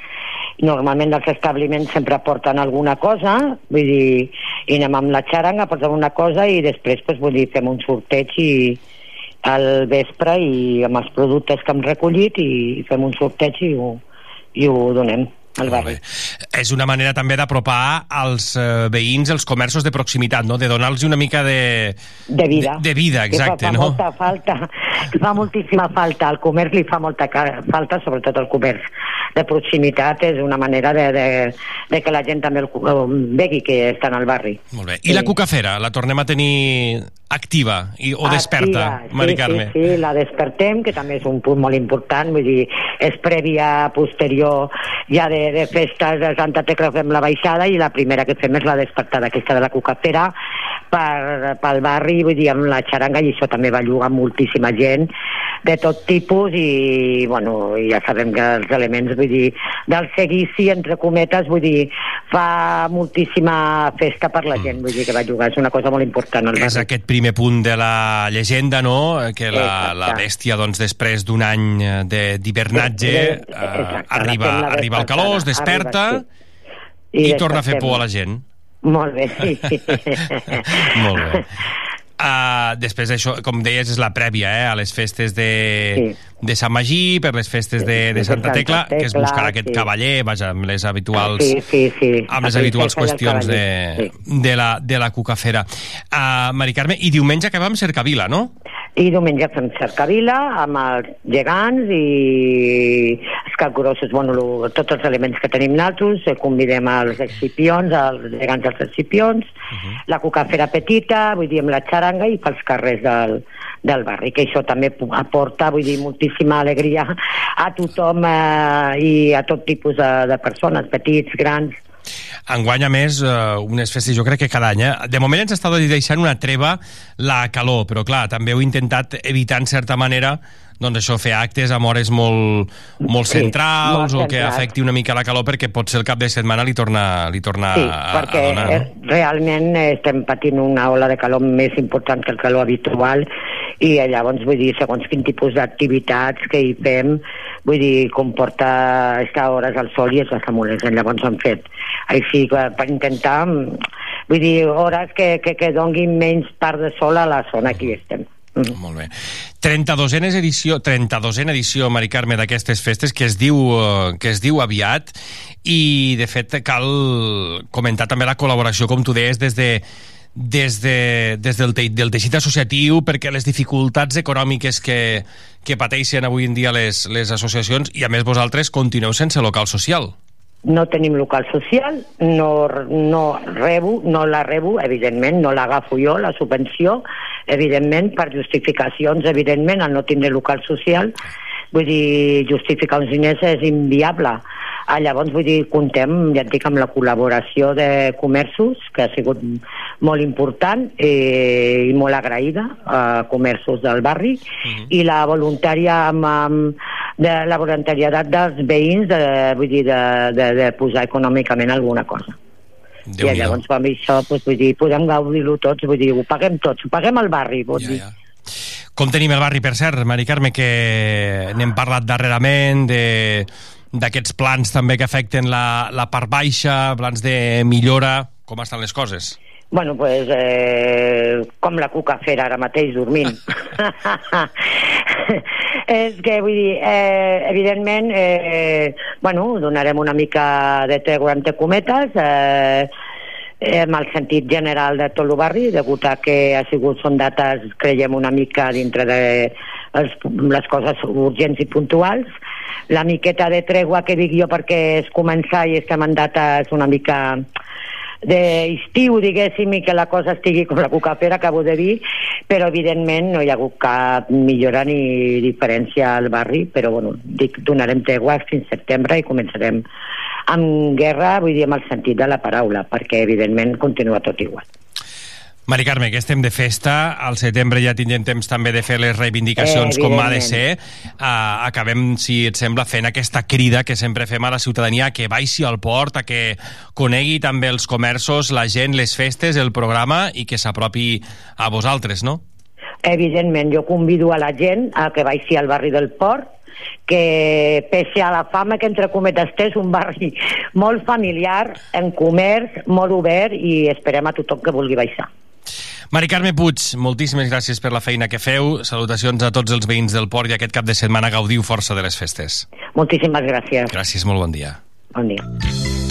Speaker 19: normalment els establiments sempre porten alguna cosa, vull dir, i anem amb la xaranga, portem una cosa i després, doncs, vull dir, fem un sorteig i al vespre i amb els productes que hem recollit i fem un sorteig i ho, i ho donem al barri.
Speaker 6: És una manera també d'apropar als eh, veïns els comerços de proximitat, no? De donar-los una mica de...
Speaker 19: De vida.
Speaker 6: De, de vida, exacte,
Speaker 19: que fa, fa
Speaker 6: no?
Speaker 19: molta falta, fa moltíssima falta. Al comerç li fa molta falta, sobretot el comerç de proximitat, és una manera de, de, de que la gent també el, vegi que estan al barri.
Speaker 6: Molt bé. I la cucafera, la tornem a tenir activa i, o desperta,
Speaker 19: Activa,
Speaker 6: Mari
Speaker 19: sí,
Speaker 6: Carme?
Speaker 19: Sí, sí, la despertem, que també és un punt molt important, vull dir, és prèvia, posterior, ja de, de festes de Santa Tecla fem la baixada i la primera que fem és la despertada aquesta de la cucafera per, pel barri, vull dir, amb la xaranga i això també va llogar moltíssima gent de tot tipus i, bueno, ja sabem que els elements, vull dir, del seguici, entre cometes, vull dir, fa moltíssima festa per la gent, vull dir que va llogar, és una cosa molt important
Speaker 6: És
Speaker 19: barri.
Speaker 6: aquest primer punt de la llegenda, no? Que la,
Speaker 19: Exacte.
Speaker 6: la bèstia, doncs, després d'un any de- d'hivernatge, eh, arriba, arriba al calor, es desperta i,
Speaker 19: I
Speaker 6: torna a fer por a la gent.
Speaker 19: Molt bé, sí.
Speaker 6: Molt bé. Uh, després d'això, com deies, és la prèvia eh, a les festes de, sí. De Sant Magí, per les festes de, de Santa
Speaker 19: Santa
Speaker 6: Tecla, que es
Speaker 19: Tecla,
Speaker 6: buscarà aquest
Speaker 19: sí.
Speaker 6: cavaller, vaja, amb les habituals,
Speaker 19: Sí, sí, sí.
Speaker 6: amb les habituals qüestions de,
Speaker 19: cavaller,
Speaker 6: de, la, de la cucafera. Uh, Mari Carme, i diumenge acabem Cercavila, no?
Speaker 19: I diumenge fem cercavila amb els gegants i els capgrossos, bueno, lo, tots els elements que tenim nosaltres, eh, convidem als excipions, als gegants dels excipions, la cucafera petita, vull dir, amb la xaranga i pels carrers del, del barri, que això també aporta, vull dir, moltíssima alegria a tothom eh, i a tot tipus de, de persones, petits, grans,
Speaker 6: Enguany, a més, eh, unes festes, jo crec que cada any. Eh? De moment ens està deixant una treva la calor, però clar, també heu intentat evitar, en certa manera, doncs això, fer actes amb hores molt, molt
Speaker 19: Sí,
Speaker 6: centrals
Speaker 19: molt
Speaker 6: o que afecti una mica la calor perquè potser el cap de setmana li torna, li torna
Speaker 19: Sí,
Speaker 6: a,
Speaker 19: perquè
Speaker 6: a donar. No?
Speaker 19: realment eh, estem patint una ola de calor més important que el calor habitual i llavors, vull dir, segons quin tipus d'activitats que hi fem, vull dir, comporta estar hores al sol i és bastant molest. Llavors hem fet així per intentar, mm, vull dir, hores que, que, que donguin menys part de sol a la zona que hi estem. Mm.
Speaker 6: Molt bé. 32a edició, 32a edició, Mari Carme, d'aquestes festes que es diu eh, que es diu aviat i de fet cal comentar també la col·laboració, com tu deies, des de des, de, des del, te, del teixit associatiu perquè les dificultats econòmiques que, que pateixen avui en dia les, les associacions i a més vosaltres continueu sense local social.
Speaker 19: No tenim local social, no, no rebo, no la rebo, evidentment, no l'agafo jo, la subvenció, evidentment, per justificacions, evidentment, al no tindre local social, vull dir, justificar uns diners és inviable. Ah, llavors, vull dir, contem, ja et dic, amb la col·laboració de comerços, que ha sigut molt important eh, i molt agraïda a comerços del barri, i la voluntària amb, amb de la voluntariat dels veïns de, vull dir, de, de, de posar econòmicament alguna cosa. I llavors amb això, doncs, vull dir, podem gaudir-ho tots, vull dir, ho paguem tots, ho paguem al barri, vull dir.
Speaker 6: Com tenim el barri, per cert, Mari Carme, que n'hem parlat darrerament, de d'aquests plans també que afecten la, la part baixa, plans de millora, com estan les coses?
Speaker 19: Bueno, pues, eh, com la cucafera ara mateix dormint. és que, vull dir, eh, evidentment, eh, bueno, donarem una mica de tregua entre cometes, eh, amb el sentit general de tot el barri, degut a que ha sigut, són dates, creiem, una mica dintre de els, les coses urgents i puntuals. La miqueta de tregua que dic jo perquè és començar i estem en dates una mica d'estiu, diguéssim, i que la cosa estigui com la cucafera, acabo de dir, però evidentment no hi ha hagut cap millora ni diferència al barri, però bueno, dic, donarem tregua fins setembre i començarem amb guerra, vull dir, amb el sentit de la paraula, perquè evidentment continua tot igual.
Speaker 6: Mari Carme, que estem de festa, al setembre ja tindrem temps també de fer les reivindicacions
Speaker 19: Eh,
Speaker 6: com ha de ser. Uh, acabem, si et sembla, fent aquesta crida que sempre fem a la ciutadania que baixi al port, a que conegui també els comerços, la gent, les festes, el programa i que s'apropi a vosaltres, no?
Speaker 19: Evidentment, jo convido a la gent a que vagi al barri del Port, que pese a la fama que entre cometes té és un barri molt familiar, en comerç, molt obert i esperem a tothom que vulgui baixar.
Speaker 6: Mari Carme Puig, moltíssimes gràcies per la feina que feu. Salutacions a tots els veïns del port i aquest cap de setmana gaudiu força de les festes.
Speaker 19: Moltíssimes gràcies.
Speaker 6: Gràcies, molt bon dia.
Speaker 19: Bon dia.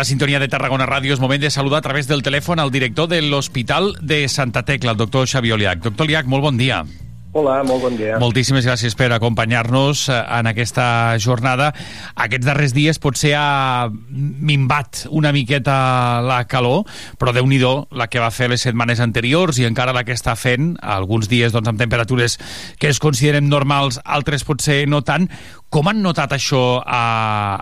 Speaker 20: La sintonia de Tarragona Ràdio és moment de saludar a través del telèfon al director de l'Hospital de Santa Tecla, el doctor Xavier Oliach. Doctor Oliach, molt bon dia.
Speaker 21: Hola, molt bon dia.
Speaker 20: Moltíssimes gràcies per acompanyar-nos eh, en aquesta jornada. Aquests darrers dies potser ha minvat una miqueta la calor, però déu nhi la que va fer les setmanes anteriors i encara la que està fent, alguns dies doncs, amb temperatures que es consideren normals, altres potser no tant. Com han notat això a,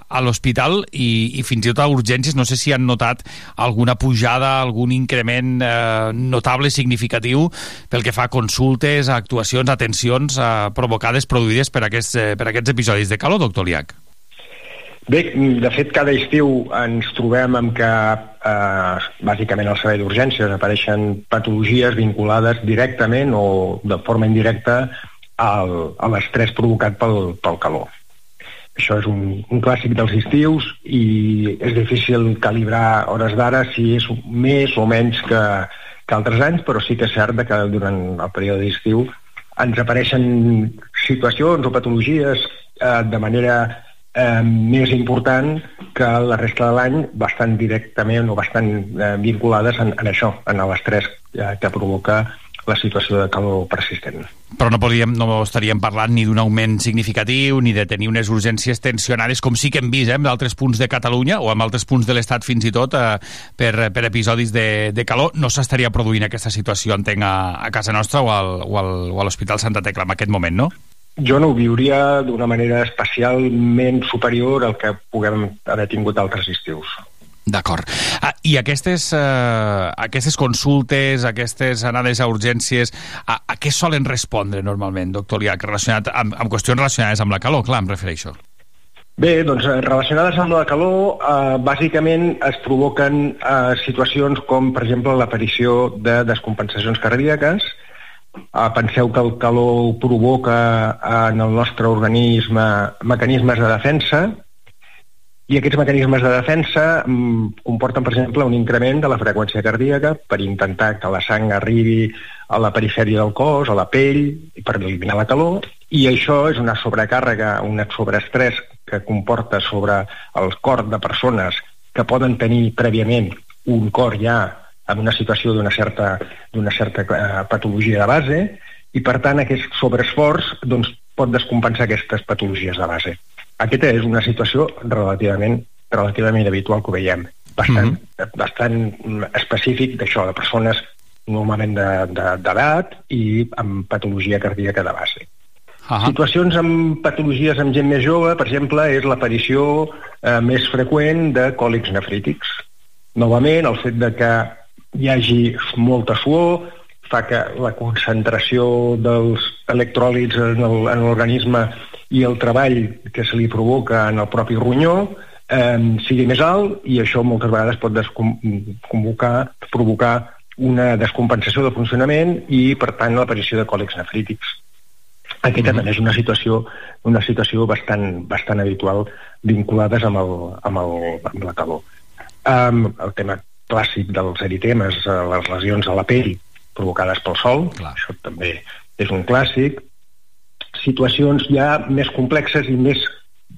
Speaker 20: a l'hospital i, i fins i tot a urgències? No sé si han notat alguna pujada, algun increment eh, notable, significatiu, pel que fa a consultes, a actuacions, a atencions eh, provocades, produïdes per aquests, eh, per aquests episodis de calor, doctor Liac.
Speaker 21: Bé, de fet, cada estiu ens trobem amb que, eh, bàsicament, al servei d'urgències apareixen patologies vinculades directament o de forma indirecta al, a l'estrès provocat pel, pel calor. Això és un, un clàssic dels estius i és difícil calibrar hores d'ara si és més o menys que, que altres anys, però sí que és cert que durant el període d'estiu ens apareixen situacions o patologies eh, de manera eh, més important que la resta de l'any bastant directament o bastant eh, vinculades en, en això, en l'estrès eh, que provoca la situació de calor persistent.
Speaker 20: Però no, podríem, no estaríem parlant ni d'un augment significatiu ni de tenir unes urgències tensionades com sí que hem vist eh, en d'altres punts de Catalunya o en altres punts de l'Estat fins i tot eh, per, per episodis de, de calor. No s'estaria produint aquesta situació, entenc, a, a casa nostra o, al, o, al, o a l'Hospital Santa Tecla en aquest moment, no?
Speaker 21: Jo no ho viuria d'una manera especialment superior al que puguem haver tingut altres estius.
Speaker 20: D'acord. Ah, I aquestes, eh, aquestes consultes, aquestes anades a urgències, a, a què solen respondre normalment, doctor Liac, relacionat amb, amb qüestions relacionades amb la calor? Clar, em refereixo.
Speaker 21: Bé, doncs eh, relacionades amb la calor, eh, bàsicament es provoquen eh, situacions com, per exemple, l'aparició de descompensacions cardíaques. Eh, penseu que el calor provoca eh, en el nostre organisme mecanismes de defensa, i aquests mecanismes de defensa mm, comporten, per exemple, un increment de la freqüència cardíaca per intentar que la sang arribi a la perifèria del cos, a la pell, per eliminar la calor, i això és una sobrecàrrega, un sobreestrès que comporta sobre el cor de persones que poden tenir prèviament un cor ja en una situació d'una certa, certa eh, patologia de base, i per tant aquest sobreesforç doncs, pot descompensar aquestes patologies de base. Aquesta és una situació relativament, relativament habitual que ho veiem, bastant, mm -hmm. bastant específic d'això, de persones normalment d'edat de, de, i amb patologia cardíaca de base. Uh -huh. Situacions amb patologies amb gent més jove, per exemple, és l'aparició eh, més freqüent de còlics nefrítics. Novament, el fet de que hi hagi molta suor fa que la concentració dels electròlits en l'organisme i el treball que se li provoca en el propi ronyó eh, sigui més alt i això moltes vegades pot convocar, provocar una descompensació de funcionament i, per tant, l'aparició de còlics nefrítics. Aquesta també és una situació, una situació bastant, bastant habitual vinculades amb, el, amb, el, amb la calor. Um, el tema clàssic dels eritemes, eh, les lesions a la pell provocades pel sol, Clar. això també és un clàssic. Situacions ja més complexes i més,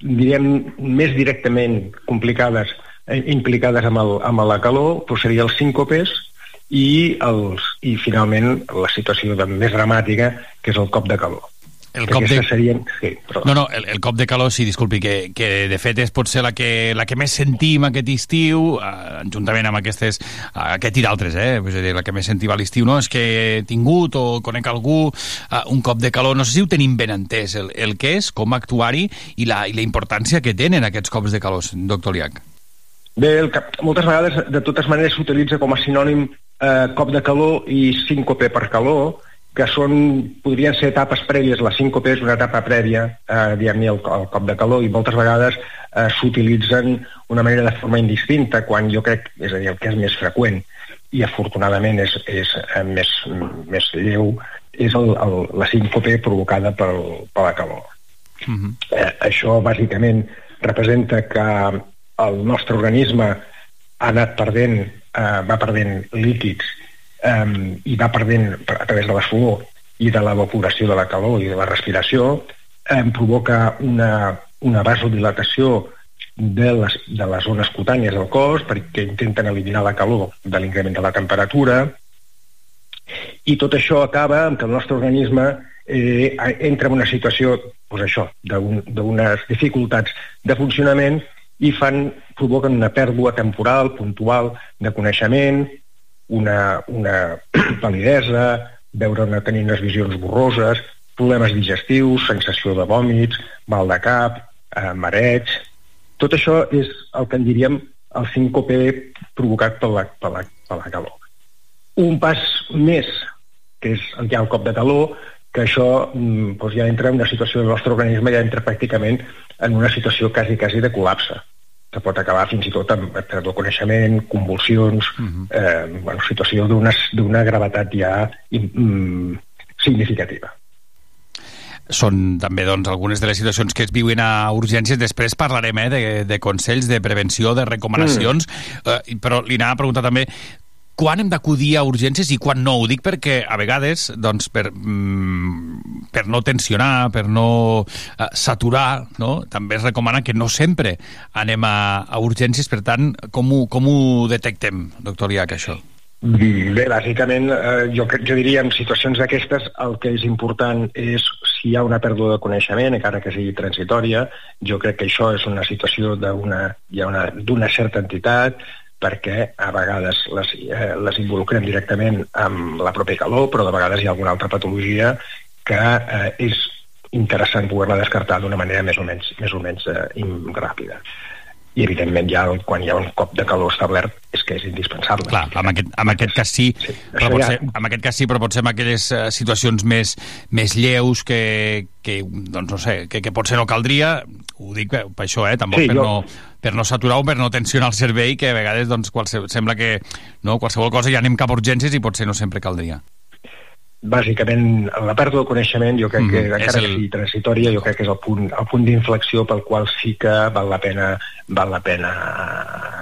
Speaker 21: direm, més directament complicades, eh, implicades amb, el, amb la calor, doncs seria els síncopes i, els, i finalment la situació de, més dramàtica, que és el cop de calor
Speaker 20: el cop de...
Speaker 21: serien... Sí, però...
Speaker 20: No, no, el, el cop de calor, sí, disculpi, que, que de fet és potser la que, la que més sentim aquest estiu, eh, juntament amb aquestes, eh, aquest i d'altres, eh? Vull dir, la que més sentim a l'estiu, no? És que he tingut o conec algú eh, un cop de calor, no sé si ho tenim ben entès, el, el que és, com actuar-hi i, la, i la importància que tenen aquests cops de calor, doctor Liac.
Speaker 21: Bé, el que moltes vegades, de totes maneres, s'utilitza com a sinònim eh, cop de calor i síncope per calor, que són, podrien ser etapes prèvies, la síncope és una etapa prèvia, eh, diguem-ne, al, al cop de calor, i moltes vegades eh, s'utilitzen una manera de forma indistinta, quan jo crec, és a dir, el que és més freqüent, i afortunadament és, és eh, més, més lleu, és el, el, la síncope provocada pel, per la calor. Uh -huh. eh, això, bàsicament, representa que el nostre organisme ha anat perdent, eh, va perdent líquids eh, i va perdent a través de la suor i de l'evaporació de la calor i de la respiració, eh, provoca una, una vasodilatació de les, de les zones cutànies del cos perquè intenten eliminar la calor de l'increment de la temperatura. I tot això acaba amb que el nostre organisme eh, entra en una situació doncs això, d'unes dificultats de funcionament i fan, provoquen una pèrdua temporal, puntual, de coneixement, una, una palidesa, veure una, tenir unes visions borroses, problemes digestius, sensació de vòmits, mal de cap, eh, mareig... Tot això és el que en diríem el síncope provocat per la, per la, per la calor. Un pas més, que és ja el cop de calor, que això mm, doncs ja entra en una situació del nostre organisme, ja entra pràcticament en una situació quasi, quasi de col·lapse que pot acabar fins i tot amb pèrdua de coneixement, convulsions, uh -huh. eh, bueno, situació d'una gravetat ja mm, significativa
Speaker 20: són també doncs, algunes de les situacions que es viuen a urgències. Després parlarem eh, de, de consells, de prevenció, de recomanacions, mm. eh, però li anava a preguntar també quan hem d'acudir a urgències i quan no. Ho dic perquè a vegades, doncs, per, mm, per no tensionar, per no uh, saturar, no? també es recomana que no sempre anem a, a urgències. Per tant, com ho, com ho detectem, doctor Iac, això?
Speaker 21: Bé, bàsicament, eh, jo, jo diria en situacions d'aquestes el que és important és si hi ha una pèrdua de coneixement, encara que sigui transitòria, jo crec que això és una situació d'una certa entitat, perquè a vegades les, eh, les involucrem directament amb la pròpia calor, però de vegades hi ha alguna altra patologia que eh, és interessant poder-la descartar d'una manera més o menys, més o menys eh, ràpida i evidentment ja quan hi ha un cop de calor establert és que és indispensable.
Speaker 20: Clar, amb aquest, amb aquest cas sí, sí però pot ja... ser, amb aquest cas sí, però potser en aquelles uh, situacions més, més lleus que, que, doncs no sé, que, que potser no caldria, ho dic per, per això, eh, tampoc sí, per, jo... no, per no saturar o per no tensionar el cervell, que a vegades doncs, qualsevol, sembla que no, qualsevol cosa ja anem cap a urgències i potser no sempre caldria.
Speaker 21: Bàsicament la pèrdua de coneixement jo crec mm, que encara el... que sigui transitòria jo crec que és el punt, el punt d'inflexió pel qual sí que val la pena val la pena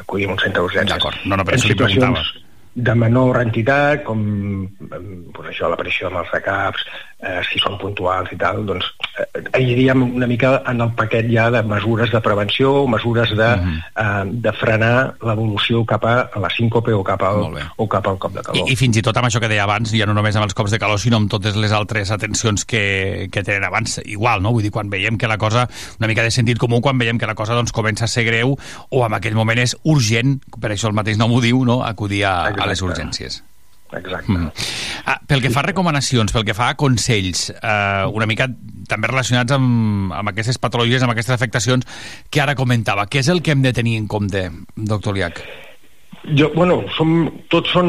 Speaker 21: acudir a un centre d'urgències.
Speaker 20: D'acord, no, no, per això li preguntava
Speaker 21: de menor entitat, com pues això, l'aparició amb els recaps, eh, si són puntuals i tal, doncs eh, aniríem una mica en el paquet ja de mesures de prevenció, mesures de, uh -huh. eh, de frenar l'evolució cap a la síncope o cap al, o cap al cop de calor.
Speaker 20: I, I fins i tot amb això que deia abans, ja no només amb els cops de calor, sinó amb totes les altres atencions que, que tenen abans, igual, no? Vull dir, quan veiem que la cosa, una mica de sentit comú, quan veiem que la cosa doncs, comença a ser greu o en aquell moment és urgent, per això el mateix nom ho diu, no? acudir a, a les urgències.
Speaker 21: Exacte. Mm.
Speaker 20: Ah, pel que fa a recomanacions, pel que fa a consells, eh, una mica també relacionats amb, amb aquestes patologies, amb aquestes afectacions que ara comentava, què és el que hem de tenir en compte, doctor Liac?
Speaker 21: Jo, bueno, som, tots són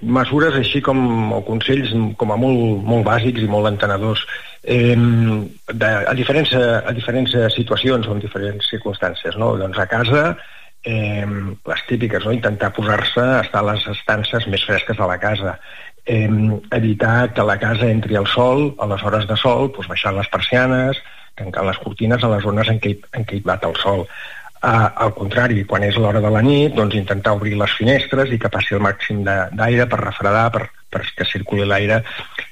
Speaker 21: mesures així com, o consells com a molt, molt bàsics i molt entenedors. Eh, de, a, diferents, a diferents situacions o en diferents circumstàncies. No? Doncs a casa eh, les típiques, no? intentar posar-se, estar a les estances més fresques de la casa, eh, evitar que la casa entri al sol, a les hores de sol, doncs baixar les persianes, tancar les cortines a les zones en què, en què hi bat el sol. Uh, al contrari, quan és l'hora de la nit, doncs intentar obrir les finestres i que passi el màxim d'aire per refredar, per, perquè circuli l'aire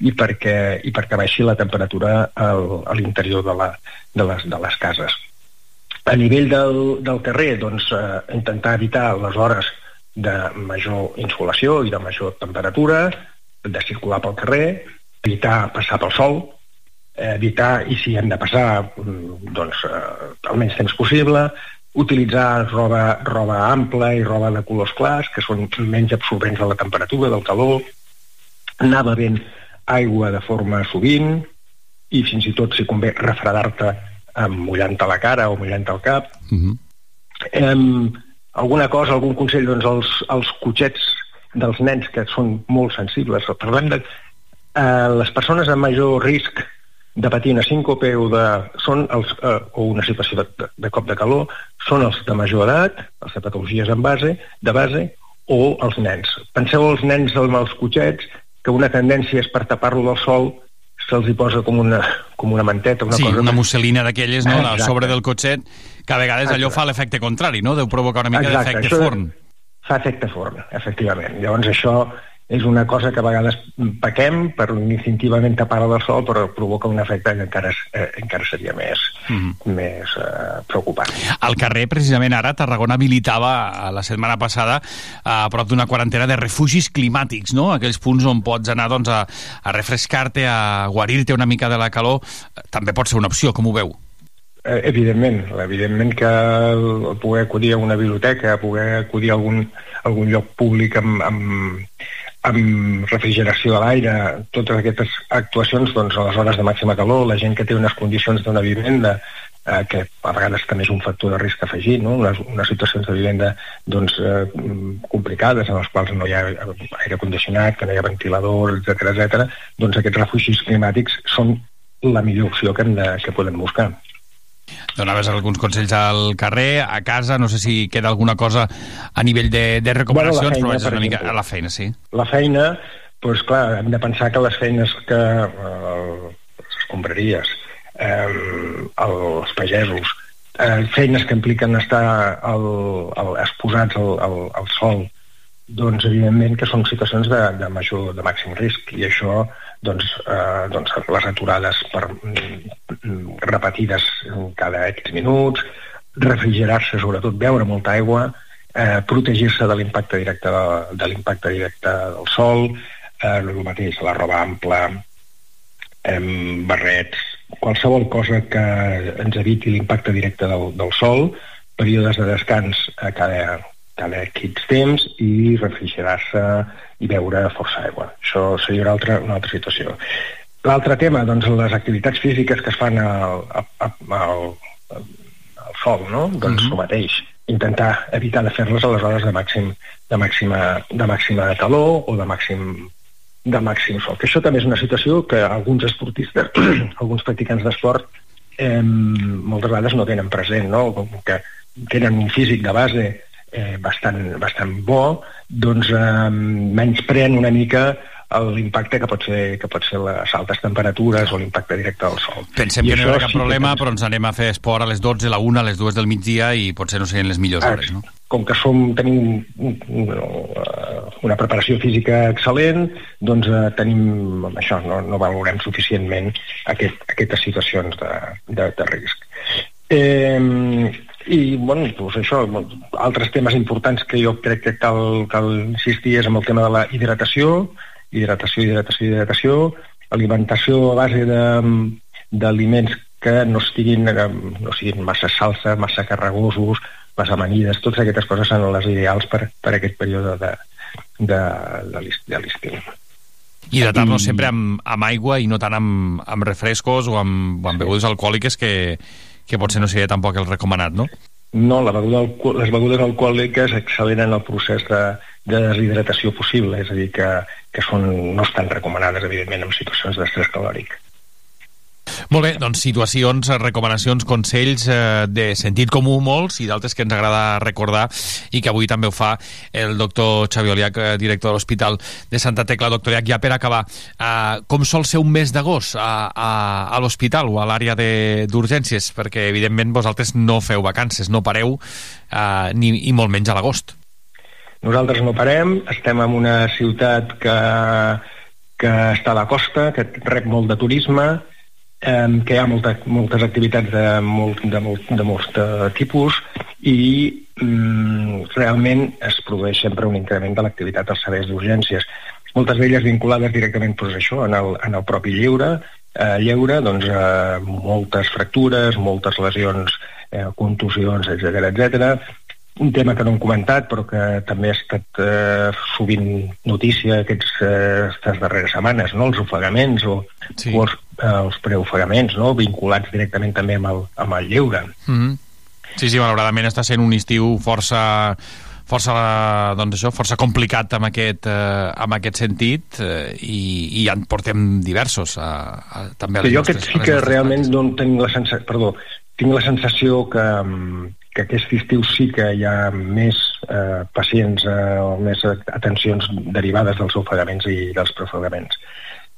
Speaker 21: i, perquè, i perquè baixi la temperatura al, a l'interior de, la, de, les, de les cases. A nivell del, del carrer, doncs, eh, intentar evitar les hores de major insolació i de major temperatura, de circular pel carrer, evitar passar pel sol, eh, evitar, i si hem de passar, mm, doncs, eh, el menys temps possible, utilitzar roba, roba ampla i roba de colors clars, que són menys absorbents de la temperatura, del calor, anar bevent aigua de forma sovint i fins i tot, si convé, refredar-te mullant-te la cara o mullant el cap. Uh -huh. eh, alguna cosa, algun consell, doncs els, els cotxets dels nens que són molt sensibles. Parlem de eh, les persones amb major risc de patir una síncope o, de, són els, eh, o una situació de, de, cop de calor són els de major edat, els de patologies en base, de base, o els nens. Penseu els nens amb els cotxets que una tendència és per tapar-lo del sol se'ls hi posa com una, com una manteta, una
Speaker 6: sí,
Speaker 21: cosa...
Speaker 6: una musselina d'aquelles, no?, a sobre del cotxet, que a vegades allò
Speaker 21: Exacte.
Speaker 6: fa l'efecte contrari, no?, deu provocar una mica d'efecte forn.
Speaker 21: Fa efecte forn, efectivament. Llavors això és una cosa que a vegades pequem per instintivament tapar-la del sol, però provoca un efecte que encara, eh, encara seria més,
Speaker 6: Mhm.
Speaker 21: més eh, preocupant.
Speaker 6: Al carrer, precisament ara, Tarragona habilitava eh, la setmana passada a prop d'una quarantena de refugis climàtics, no? Aquells punts on pots anar doncs, a, a refrescar-te, a guarir-te una mica de la calor. Eh, També pot ser una opció, com ho veu?
Speaker 21: Eh, evidentment, evidentment que poder acudir a una biblioteca, poder acudir a algun, a algun lloc públic amb, amb, amb refrigeració de l'aire, totes aquestes actuacions doncs, a les hores de màxima calor, la gent que té unes condicions d'una vivenda eh, que a vegades també és un factor de risc afegit, no? unes, unes situacions de vivenda doncs, eh, complicades en les quals no hi ha aire condicionat, que no hi ha ventilador, etc etc. doncs aquests refugis climàtics són la millor opció que, hem de, que podem buscar.
Speaker 6: Donaves alguns consells al carrer, a casa, no sé si queda alguna cosa a nivell de, de recomanacions,
Speaker 21: Bueno,
Speaker 6: però
Speaker 21: la
Speaker 6: vaig
Speaker 21: feina,
Speaker 6: una mica
Speaker 21: exemple.
Speaker 6: a la feina, sí.
Speaker 21: La feina, doncs clar, hem de pensar que les feines que eh, les escombraries, eh, els pagesos, eh, feines que impliquen estar al, al, exposats al, al, al sol, doncs evidentment que són situacions de, de major, de màxim risc i això doncs, eh, doncs les aturades per, mm, repetides cada X minuts, refrigerar-se sobretot, beure molta aigua, eh, protegir-se de l'impacte directe de, de l'impacte directe del sol, eh, el mateix, la roba ampla, eh, barrets, qualsevol cosa que ens eviti l'impacte directe del, del sol, períodes de descans a cada, cada X temps i refrigerar-se i beure força aigua. Això seria una altra, una altra situació. L'altre tema, doncs, les activitats físiques que es fan al, al, al, al sol, no? Doncs el mateix. Intentar evitar de fer-les a les hores de, màxim, de, màxima, de màxima calor o de màxim de màxim sol. Que això també és una situació que alguns esportistes, alguns practicants d'esport, eh, moltes vegades no tenen present, no? Com que tenen un físic de base eh, bastant, bastant bo, doncs eh, menyspreen una mica l'impacte que pot ser que pot ser les altes temperatures o l'impacte directe del sol.
Speaker 6: Pensem
Speaker 21: I
Speaker 6: que no hi haurà cap
Speaker 21: sí que
Speaker 6: problema, però ens anem a fer esport a les 12, a la 1, a les 2 del migdia i potser no serien les millors
Speaker 21: Ah,
Speaker 6: hores, no?
Speaker 21: com que som, tenim uh, una preparació física excel·lent, doncs uh, tenim això, no, no valorem suficientment aquest, aquestes situacions de, de, de risc. Eh, I, bueno, doncs això, altres temes importants que jo crec que cal, cal insistir és amb el tema de la hidratació, hidratació, hidratació, hidratació, alimentació a base de- d'aliments que no estiguin, no siguin massa salsa, massa carregosos, les amanides, totes aquestes coses són les ideals per, per aquest període de, de, de l'est- de l'estiu.
Speaker 6: Hidratar-nos sempre amb, amb aigua i no tant amb, amb refrescos o amb, amb begudes alcohòliques que, que potser no seria tampoc el recomanat, no?
Speaker 21: No, la beguda, les begudes alcohòliques acceleren el procés de, de deshidratació possible, és a dir, que, que són, no estan recomanades, evidentment, en situacions d'estrès calòric.
Speaker 6: Molt bé, doncs situacions, recomanacions, consells eh, de sentit comú molts i d'altres que ens agrada recordar i que avui també ho fa el doctor Xavi Oliac, eh, director de l'Hospital de Santa Tecla. Doctor Oliac, ja per acabar, eh, com sol ser un mes d'agost a, a, a l'hospital o a l'àrea d'urgències? Perquè, evidentment, vosaltres no feu vacances, no pareu, eh, ni, i molt menys a l'agost.
Speaker 21: Nosaltres no parem, estem en una ciutat que, que està a la costa, que rep molt de turisme, eh, que hi ha molta, moltes activitats de molt, de molt, de molt de tipus i mm, realment es produeix sempre un increment de l'activitat als serveis d'urgències. Moltes d'elles vinculades directament pues, això, en, el, en el propi lleure, eh, lleure, doncs, eh, moltes fractures, moltes lesions, eh, contusions, etc etc. Un tema que no hem comentat, però que també ha estat eh, sovint notícia aquests, eh, aquestes darreres setmanes, no? els ofegaments o, sí. o els, eh, els preofegaments, no? vinculats directament també amb el, amb el lleure.
Speaker 6: Mm -hmm. Sí, sí, malauradament està sent un estiu força força, doncs això, força complicat amb aquest, eh, amb aquest sentit eh, i, i en portem diversos a, a, també a les
Speaker 21: jo
Speaker 6: nostres,
Speaker 21: aquest sí que realment no tinc la sensació, perdó, tinc la sensació que, que aquest estiu sí que hi ha més eh, pacients eh, o més atencions derivades dels ofegaments i dels profagaments.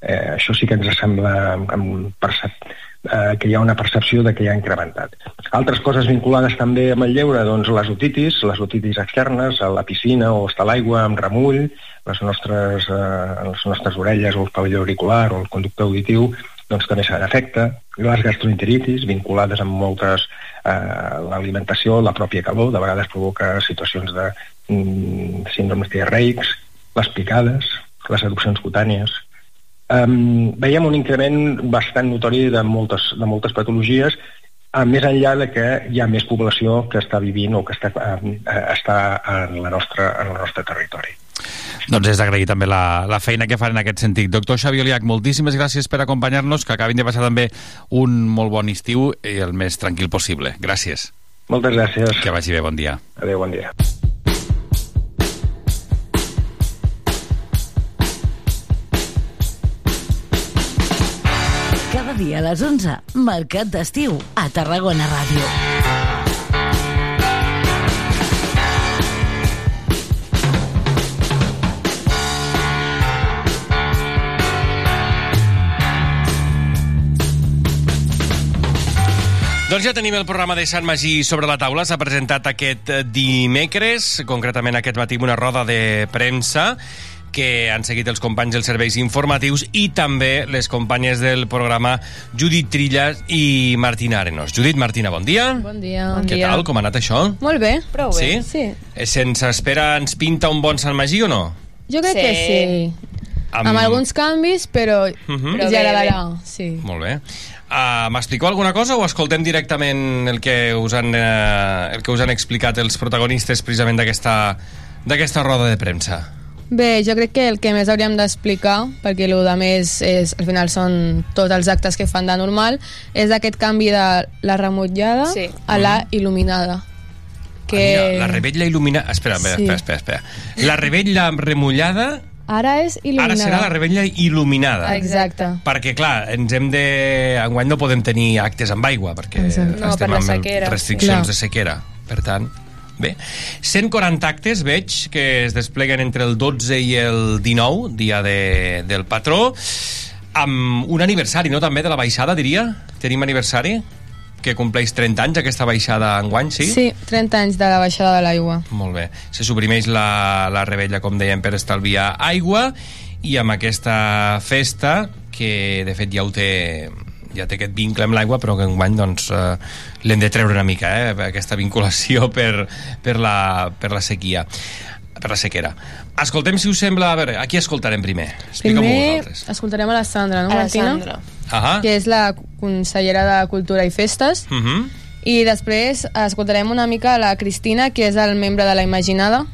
Speaker 21: Eh, això sí que ens sembla amb percep, eh, que hi ha una percepció de que hi ha incrementat. Altres coses vinculades també amb el lleure, doncs les otitis, les otitis externes, a la piscina o estar a l'aigua amb remull, les nostres, eh, les nostres orelles o el pavelló auricular o el conducte auditiu, doncs també s'han afecta. Les gastroenteritis, vinculades amb moltes... Eh, l'alimentació, la pròpia calor, de vegades provoca situacions de mm, síndromes diarreics, les picades, les erupcions cutànies. Um, veiem un increment bastant notori de moltes, de moltes patologies, a més enllà de que hi ha més població que està vivint o que està, eh, està en, la nostra, en el nostre territori.
Speaker 6: Doncs és d'agrair també la, la feina que fan en aquest sentit. Doctor Xavi Oliac, moltíssimes gràcies per acompanyar-nos, que acabin de passar també un molt bon estiu i el més tranquil possible. Gràcies.
Speaker 21: Moltes gràcies.
Speaker 6: Que vagi bé, bon dia.
Speaker 21: Adéu, bon dia.
Speaker 2: Cada dia a les 11, Mercat d'Estiu, a Tarragona Ràdio.
Speaker 6: Doncs ja tenim el programa de Sant Magí sobre la taula. S'ha presentat aquest dimecres, concretament aquest matí, una roda de premsa que han seguit els companys dels serveis informatius i també les companyes del programa Judit Trillas i Martina Arenos. Judit, Martina, bon dia.
Speaker 22: Bon dia. Bon
Speaker 6: Què
Speaker 22: dia.
Speaker 6: tal? Com ha anat això?
Speaker 22: Molt bé.
Speaker 23: Prou
Speaker 6: Sí?
Speaker 23: bé.
Speaker 22: Sí.
Speaker 6: Eh, Sense espera ens pinta un bon Sant Magí o no?
Speaker 22: Jo crec
Speaker 23: Sí.
Speaker 22: que sí.
Speaker 6: Amb-
Speaker 22: Amb, alguns canvis, però
Speaker 6: Mhm.
Speaker 22: ja
Speaker 23: Però bé,
Speaker 22: agradarà. Sí.
Speaker 6: Molt bé. Uh, M'expliqueu alguna cosa o escoltem directament el que us han, uh, el que us han explicat els protagonistes precisament d'aquesta d'aquesta roda de premsa?
Speaker 22: Bé, jo crec que el que més hauríem d'explicar, perquè el de més és, al final són tots els actes que fan de normal, és aquest canvi de la remotllada
Speaker 23: Sí.
Speaker 22: a la il·luminada. Que
Speaker 6: Ah, mira, la rebetlla il·luminada... Espera, espera,
Speaker 22: Sí.
Speaker 6: espera, espera, espera. La rebetlla remullada
Speaker 22: ara és il·luminada.
Speaker 6: ara serà la rebetlla il·luminada.
Speaker 22: Exacte.
Speaker 6: Perquè, clar, ens hem de... Enguany no podem tenir actes amb aigua, perquè
Speaker 22: Exacte.
Speaker 23: No,
Speaker 6: estem
Speaker 23: per
Speaker 6: amb
Speaker 23: sequera,
Speaker 6: restriccions
Speaker 22: sí.
Speaker 6: de sequera. Per tant, bé. 140 actes, veig, que es despleguen entre el 12 i el 19, dia de, del patró, amb un aniversari, no?, també, de la baixada, diria? Tenim aniversari? Que compleix 30 anys, aquesta baixada enguany, sí?
Speaker 22: Sí, 30 anys de la baixada de l'aigua.
Speaker 6: Molt bé. Se suprimeix la, la rebella, com dèiem, per estalviar aigua i amb aquesta festa, que de fet ja ho té ja té aquest vincle amb l'aigua, però que enguany doncs, eh, l'hem de treure una mica, eh, aquesta vinculació per, per, la, per la sequia per la sequera. Escoltem, si us sembla... A veure, a qui escoltarem primer? Explica-m'ho
Speaker 22: Primer escoltarem a la Sandra, no,
Speaker 23: A la
Speaker 22: Martina?
Speaker 23: Sandra.
Speaker 6: Ahà.
Speaker 22: Que és la consellera de Cultura i Festes.
Speaker 6: Uh -huh.
Speaker 22: I després escoltarem una mica la Cristina, que és el membre de la Imaginada.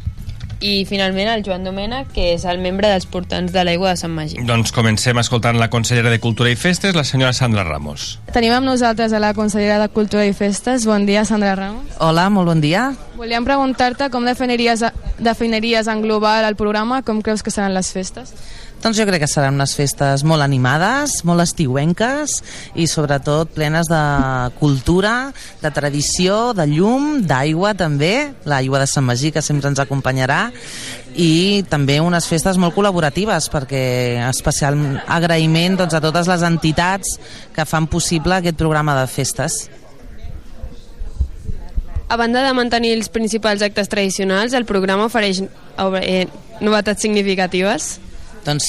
Speaker 23: I finalment el Joan Domena, que és el membre dels portants de l'aigua de Sant Magí.
Speaker 6: Doncs comencem escoltant la consellera de Cultura i Festes, la senyora Sandra Ramos.
Speaker 22: Tenim amb nosaltres a la consellera de Cultura i Festes. Bon dia, Sandra Ramos.
Speaker 24: Hola, molt bon dia.
Speaker 22: Volíem preguntar-te com definiries, definiries en global el programa, com creus que seran les festes?
Speaker 25: Doncs jo crec que seran unes festes molt animades, molt estiuenques i sobretot plenes de cultura, de tradició, de llum, d'aigua també, l'aigua de Sant Magí que sempre ens acompanyarà i també unes festes molt col·laboratives perquè especial agraïment doncs, a totes les entitats que fan possible aquest programa de festes.
Speaker 22: A banda de mantenir els principals actes tradicionals, el programa ofereix eh, novetats significatives?
Speaker 25: Doncs